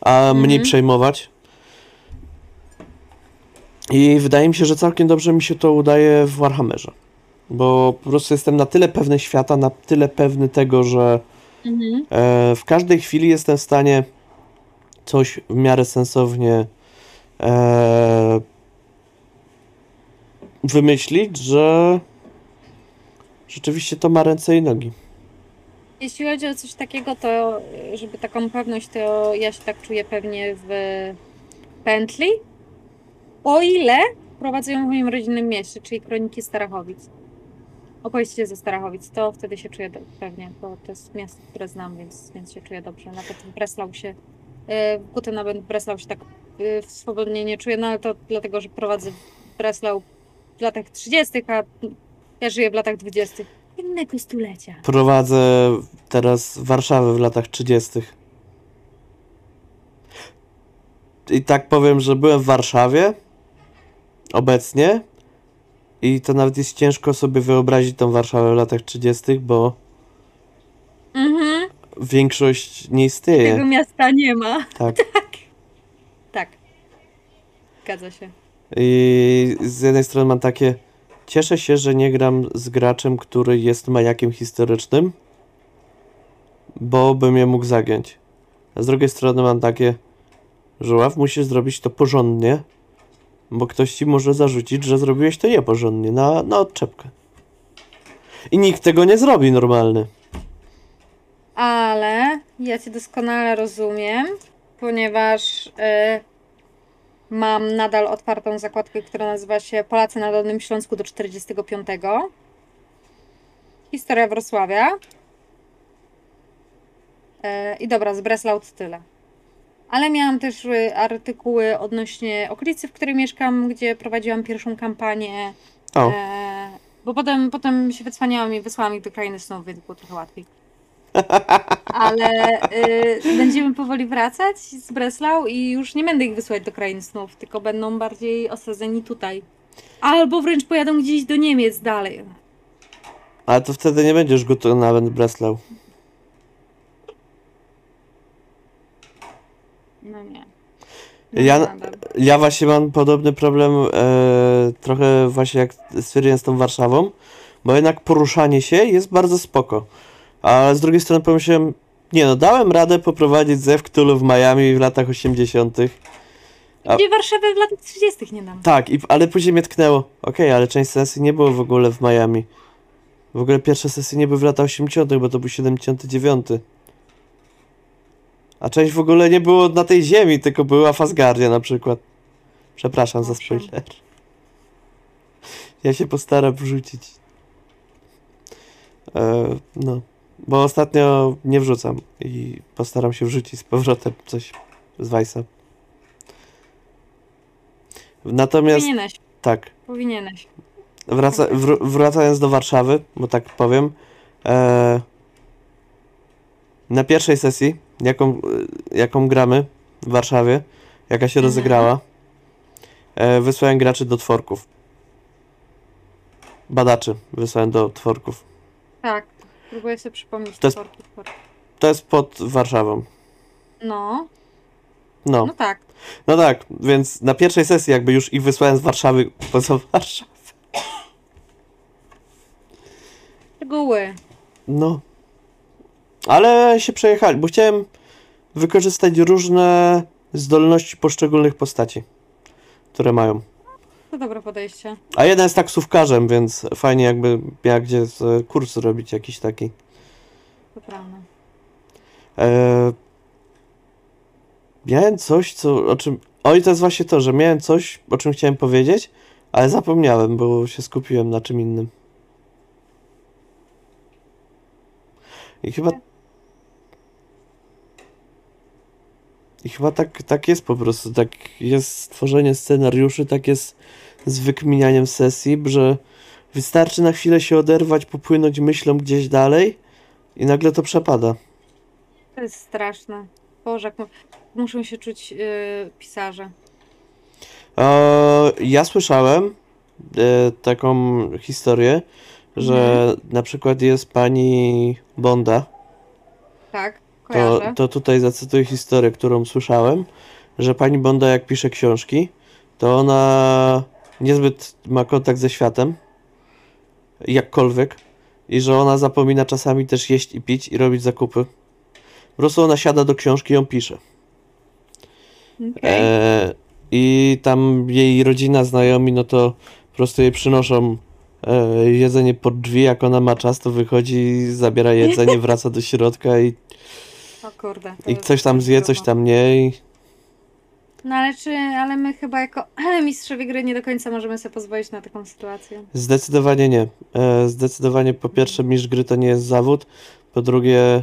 a mniej przejmować. I wydaje mi się, że całkiem dobrze mi się to udaje w Warhammerze. Bo po prostu jestem na tyle pewny świata, na tyle pewny tego, że Mhm. E, w każdej chwili jestem w stanie coś w miarę sensownie e, wymyślić, że rzeczywiście to ma ręce i nogi. Jeśli chodzi o coś takiego, to żeby taką pewność, to ja się tak czuję pewnie w pętli. O ile prowadzę ją w moim rodzinnym mieście, czyli Kroniki Starachowic. Opowieści ze Starachowic, to wtedy się czuję pewnie, bo to jest miasto, które znam, więc, więc się czuję dobrze. Nawet w Breslau się, y, w Guten nawet Breslau się tak y, swobodnie nie czuję, no ale to dlatego, że prowadzę Breslau w latach 30., a ja żyję w latach 20. innego stulecia. Prowadzę teraz Warszawę w latach 30. I tak powiem, że byłem w Warszawie obecnie i to nawet jest ciężko sobie wyobrazić tą Warszawę w latach 30., bo Mhm. Większość nie istnieje. Tego miasta nie ma. Tak. Tak. Zgadza się. I z jednej strony mam takie. Cieszę się, że nie gram z graczem, który jest majakiem historycznym, bo bym je mógł zagiąć. A z drugiej strony mam takie, że ław musisz zrobić to porządnie, bo ktoś ci może zarzucić, że zrobiłeś to nieporządnie, na, na odczepkę. I nikt tego nie zrobi normalny. Ale ja cię doskonale rozumiem, ponieważ y, mam nadal otwartą zakładkę, która nazywa się Polacy na Dolnym Śląsku do 45. Historia Wrocławia. Y, I dobra, z Breslau to tyle. Ale miałam też y, artykuły odnośnie okolicy, w której mieszkam, gdzie prowadziłam pierwszą kampanię. O, E, bo potem, potem się wycwaniałam i wysłałam ich do krainy snów, więc było trochę łatwiej. Ale y, będziemy powoli wracać z Breslau i już nie będę ich wysłać do krainy snów, tylko będą bardziej osadzeni tutaj. Albo wręcz pojadą gdzieś do Niemiec dalej. ale to wtedy nie będziesz gotowy nawet Breslau. No nie. Ja- nadal. Ja właśnie mam podobny problem e, trochę właśnie jak stwierdziłem z tą Warszawą, bo jednak poruszanie się jest bardzo spoko. Ale z drugiej strony pomyślałem, nie no, dałem radę poprowadzić zew Cthulhu w Miami w latach 80. A- Gdzie Warszawy w latach 30. nie dam. Tak, i, ale później mnie tknęło. Okej, ale część sesji nie było w ogóle w Miami. W ogóle pierwsze sesje nie były w latach 80., bo to był 79. A część w ogóle nie było na tej ziemi, tylko była w Asgardzie na przykład. Przepraszam za spoiler. Ja się postaram wrzucić. E, no, bo ostatnio nie wrzucam i postaram się wrzucić z powrotem coś z Weissa. Natomiast Powinieneś, tak, powinieneś. Wraca, wr, wracając do Warszawy, bo tak powiem, E, na pierwszej sesji, jaką, e, jaką gramy w Warszawie, jaka się rozegrała, e, wysłałem graczy do tworków. Badaczy wysłałem do tworków. Tak. Próbuję sobie przypomnieć. To jest-. To jest pod Warszawą. No, No. no tak. No tak, więc na pierwszej sesji jakby już ich wysłałem z Warszawy poza Warszawę. Szczegóły. No. Ale się przejechali, bo chciałem wykorzystać różne zdolności poszczególnych postaci, które mają. To dobre podejście. A jeden jest taksówkarzem, więc fajnie jakby miał gdzie z- kurs zrobić jakiś taki. To prawda. Eee, miałem coś, co, o czym... Oj, to jest właśnie to, że miałem coś, o czym chciałem powiedzieć, ale zapomniałem, bo się skupiłem na czym innym. I chyba... I chyba tak, tak jest po prostu, tak jest tworzenie scenariuszy, tak jest z wykminianiem sesji, że wystarczy na chwilę się oderwać, popłynąć myślą gdzieś dalej i nagle to przepada. To jest straszne. Boże, jak muszą się czuć yy, pisarze. E, ja słyszałem e, taką historię, że na przykład jest pani Bonda. Tak, To, kojarzę. to tutaj zacytuję historię, którą słyszałem, że pani Bonda jak pisze książki, to ona niezbyt ma kontakt ze światem, jakkolwiek, i że ona zapomina czasami też jeść i pić i robić zakupy. Po prostu ona siada do książki i ją pisze. Okej. E, I tam jej rodzina, znajomi, no to po prostu jej przynoszą e, jedzenie pod drzwi, jak ona ma czas, to wychodzi, zabiera jedzenie, wraca do środka i, O kurde. i coś tam zje, coś tam nie. I No ale czy, ale my chyba jako mistrzowie gry nie do końca możemy sobie pozwolić na taką sytuację. zdecydowanie nie. E, zdecydowanie po pierwsze mistrz gry to nie jest zawód, po drugie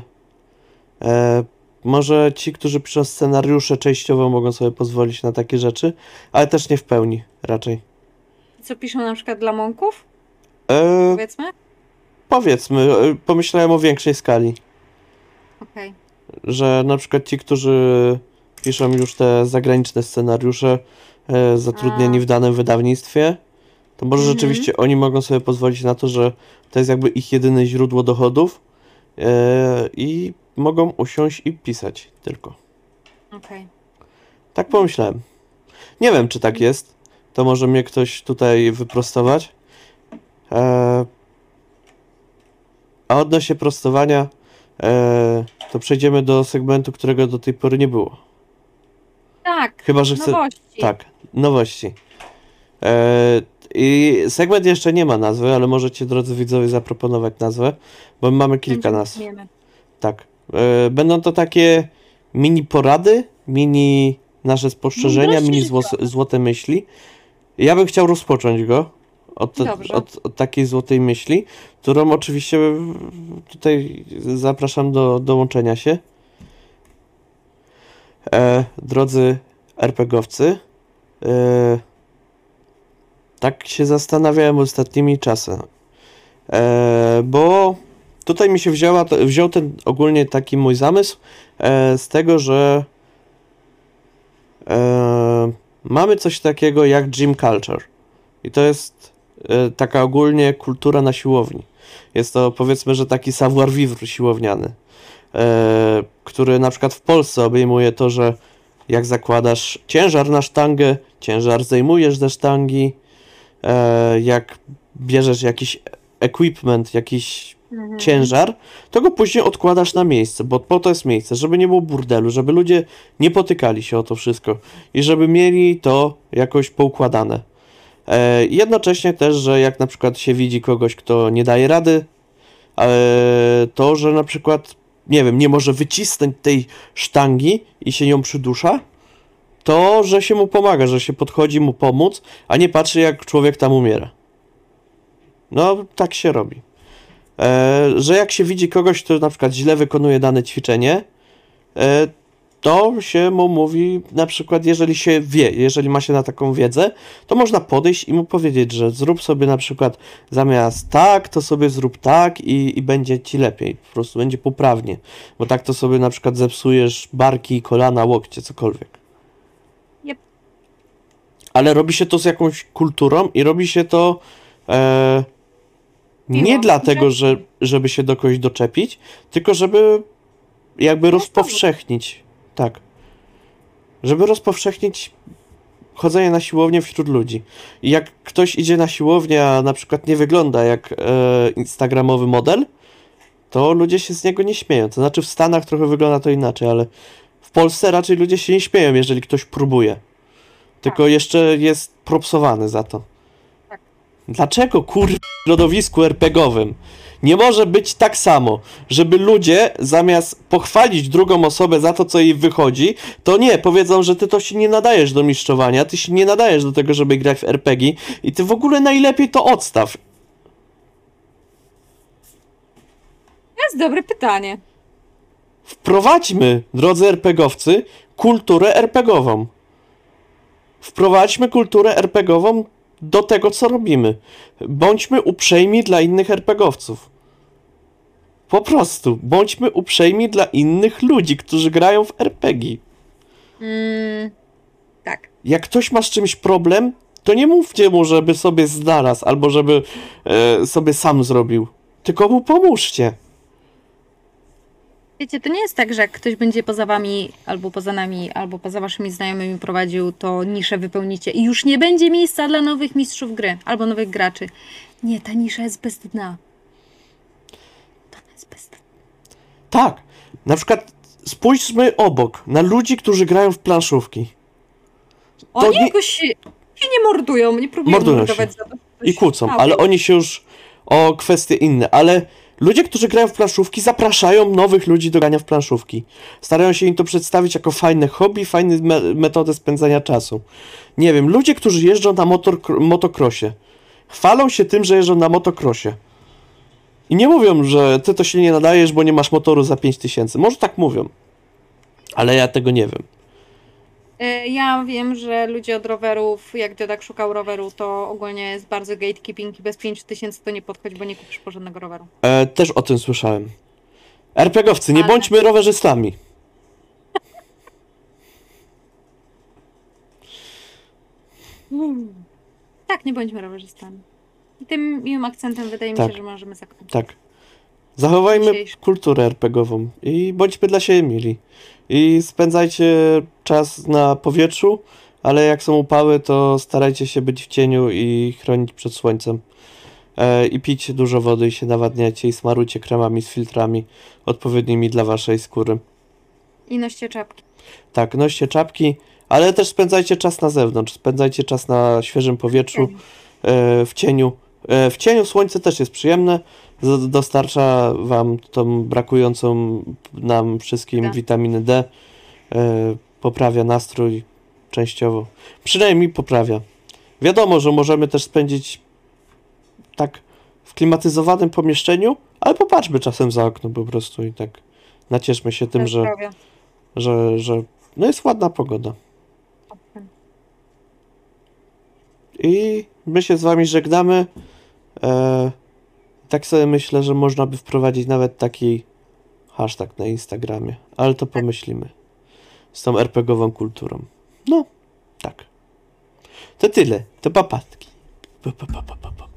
e, może ci, którzy piszą scenariusze częściowo mogą sobie pozwolić na takie rzeczy, ale też nie w pełni raczej. Co piszą na przykład dla mąków, E, powiedzmy? powiedzmy, e, pomyślałem o większej skali. Okej. że na przykład ci, którzy piszą już te zagraniczne scenariusze, e, zatrudnieni A. w danym wydawnictwie, to może Mhm. rzeczywiście oni mogą sobie pozwolić na to, że to jest jakby ich jedyne źródło dochodów e, i mogą usiąść i pisać tylko. Okej. Tak pomyślałem. Nie wiem, czy tak jest. To może mnie ktoś tutaj wyprostować. E, a odnośnie prostowania, e, to przejdziemy do segmentu, którego do tej pory nie było. Tak, Chyba, że chce. nowości. Tak, nowości. E, I segment jeszcze nie ma nazwy, ale możecie, drodzy widzowie, zaproponować nazwę, bo my mamy kilka nazw. Tak. E, będą to takie mini porady, mini nasze spostrzeżenia, mini zło, złote myśli. Ja bym chciał rozpocząć go od, od, od takiej złotej myśli, którą oczywiście tutaj zapraszam do dołączenia się. E, drodzy RPGowcy, e, tak się zastanawiałem ostatnimi czasy, e, bo tutaj mi się wzięła, wziął ten ogólnie taki mój zamysł e, z tego, że e, mamy coś takiego jak gym culture. I to jest e, taka ogólnie kultura na siłowni. Jest to powiedzmy, że taki savoir vivre siłowniany, który na przykład w Polsce obejmuje to, że jak zakładasz ciężar na sztangę, ciężar zdejmujesz ze sztangi, e, jak bierzesz jakiś equipment, jakiś Mhm. ciężar, to go później odkładasz na miejsce, bo po to jest miejsce, żeby nie było burdelu, żeby ludzie nie potykali się o to wszystko i żeby mieli to jakoś poukładane. E, jednocześnie też, że jak na przykład się widzi kogoś, kto nie daje rady, e, to, że na przykład, nie wiem, nie może wycisnąć tej sztangi i się ją przydusza, to, że się mu pomaga, że się podchodzi mu pomóc, a nie patrzy jak człowiek tam umiera. No, tak się robi. E, że jak się widzi kogoś, kto na przykład źle wykonuje dane ćwiczenie, e, to się mu mówi, na przykład, jeżeli się wie, jeżeli ma się na taką wiedzę, to można podejść i mu powiedzieć, że zrób sobie na przykład zamiast tak, to sobie zrób tak i, i będzie ci lepiej, po prostu będzie poprawnie, bo tak to sobie na przykład zepsujesz barki, kolana, łokcie, cokolwiek. Yep. Ale robi się to z jakąś kulturą i robi się to e, nie dlatego, że, żeby się do kogoś doczepić, tylko żeby jakby rozpowszechnić. Tak. Żeby rozpowszechnić chodzenie na siłownię wśród ludzi. I jak ktoś idzie na siłownię, a na przykład nie wygląda jak e, instagramowy model, to ludzie się z niego nie śmieją. To znaczy w Stanach trochę wygląda to inaczej, ale w Polsce raczej ludzie się nie śmieją, jeżeli ktoś próbuje. Tylko jeszcze jest propsowany za to. Tak. Dlaczego kur... w środowisku RPGowym nie może być tak samo, żeby ludzie zamiast pochwalić drugą osobę za to, co jej wychodzi, to nie, powiedzą, że ty to się nie nadajesz do mistrzowania, ty się nie nadajesz do tego, żeby grać w RPG i ty w ogóle najlepiej to odstaw. To jest dobre pytanie. Wprowadźmy, drodzy RPGowcy, kulturę RPGową. Wprowadźmy kulturę RPGową do tego, co robimy. Bądźmy uprzejmi dla innych RPGowców. Po prostu, bądźmy uprzejmi dla innych ludzi, którzy grają w RPG. Mm, tak. Jak ktoś ma z czymś problem, to nie mówcie mu, żeby sobie znalazł albo żeby e, sobie sam zrobił. Tylko mu pomóżcie. Wiecie, to nie jest tak, że jak ktoś będzie poza wami, albo poza nami, albo poza waszymi znajomymi prowadził, to niszę wypełnicie i już nie będzie miejsca dla nowych mistrzów gry, albo nowych graczy. Nie, ta nisza jest bez dna. To jest bez dna. Tak. Na przykład spójrzmy obok na ludzi, którzy grają w planszówki. Oni nie- jakoś się, się nie mordują, nie próbują Mordują mordować się. za to. I kłócą, ale oni się już o kwestie inne, ale ludzie, którzy grają w planszówki, zapraszają nowych ludzi do grania w planszówki. Starają się im to przedstawić jako fajne hobby, fajną me metodę spędzania czasu. Nie wiem, ludzie, którzy jeżdżą na motor motocrossie, chwalą się tym, że jeżdżą na motocrossie. I nie mówią, że ty to się nie nadajesz, bo nie masz motoru za 5000. Może tak mówią, ale ja tego nie wiem. E, Ja wiem, że ludzie od rowerów, jak Dziodak szukał roweru, to ogólnie jest bardzo gatekeeping i bez 5000 to nie podchodź, bo nie kupisz porządnego roweru. E, też o tym słyszałem. RPGowcy, nie Ale- bądźmy rowerzystami. Tak, nie bądźmy rowerzystami. I tym miłym akcentem wydaje mi Tak. się, że możemy zakończyć. Tak. Zachowajmy Dzisiejszy. kulturę RPGową i bądźmy dla siebie mili. I spędzajcie czas na powietrzu, ale jak są upały, to starajcie się być w cieniu i chronić przed słońcem. E, I pijcie dużo wody i się nawadniajcie i smarujcie kremami z filtrami odpowiednimi dla waszej skóry. I noście czapki. Tak, noście czapki, ale też spędzajcie czas na zewnątrz, spędzajcie czas na świeżym powietrzu, e, w cieniu. E, w cieniu słońce też jest przyjemne, dostarcza wam tą brakującą nam wszystkim Tak. witaminę D, e, poprawia nastrój częściowo. Przynajmniej poprawia. Wiadomo, że możemy też spędzić tak w klimatyzowanym pomieszczeniu, ale popatrzmy czasem za okno po prostu i tak nacieszmy się tym, że że, że no jest ładna pogoda. I my się z wami żegnamy. E, tak sobie myślę, że można by wprowadzić nawet taki hashtag na Instagramie, ale to pomyślimy. Z tą RPGową kulturą. No, tak. To tyle. To papatki. Pa, pa, pa, pa, pa.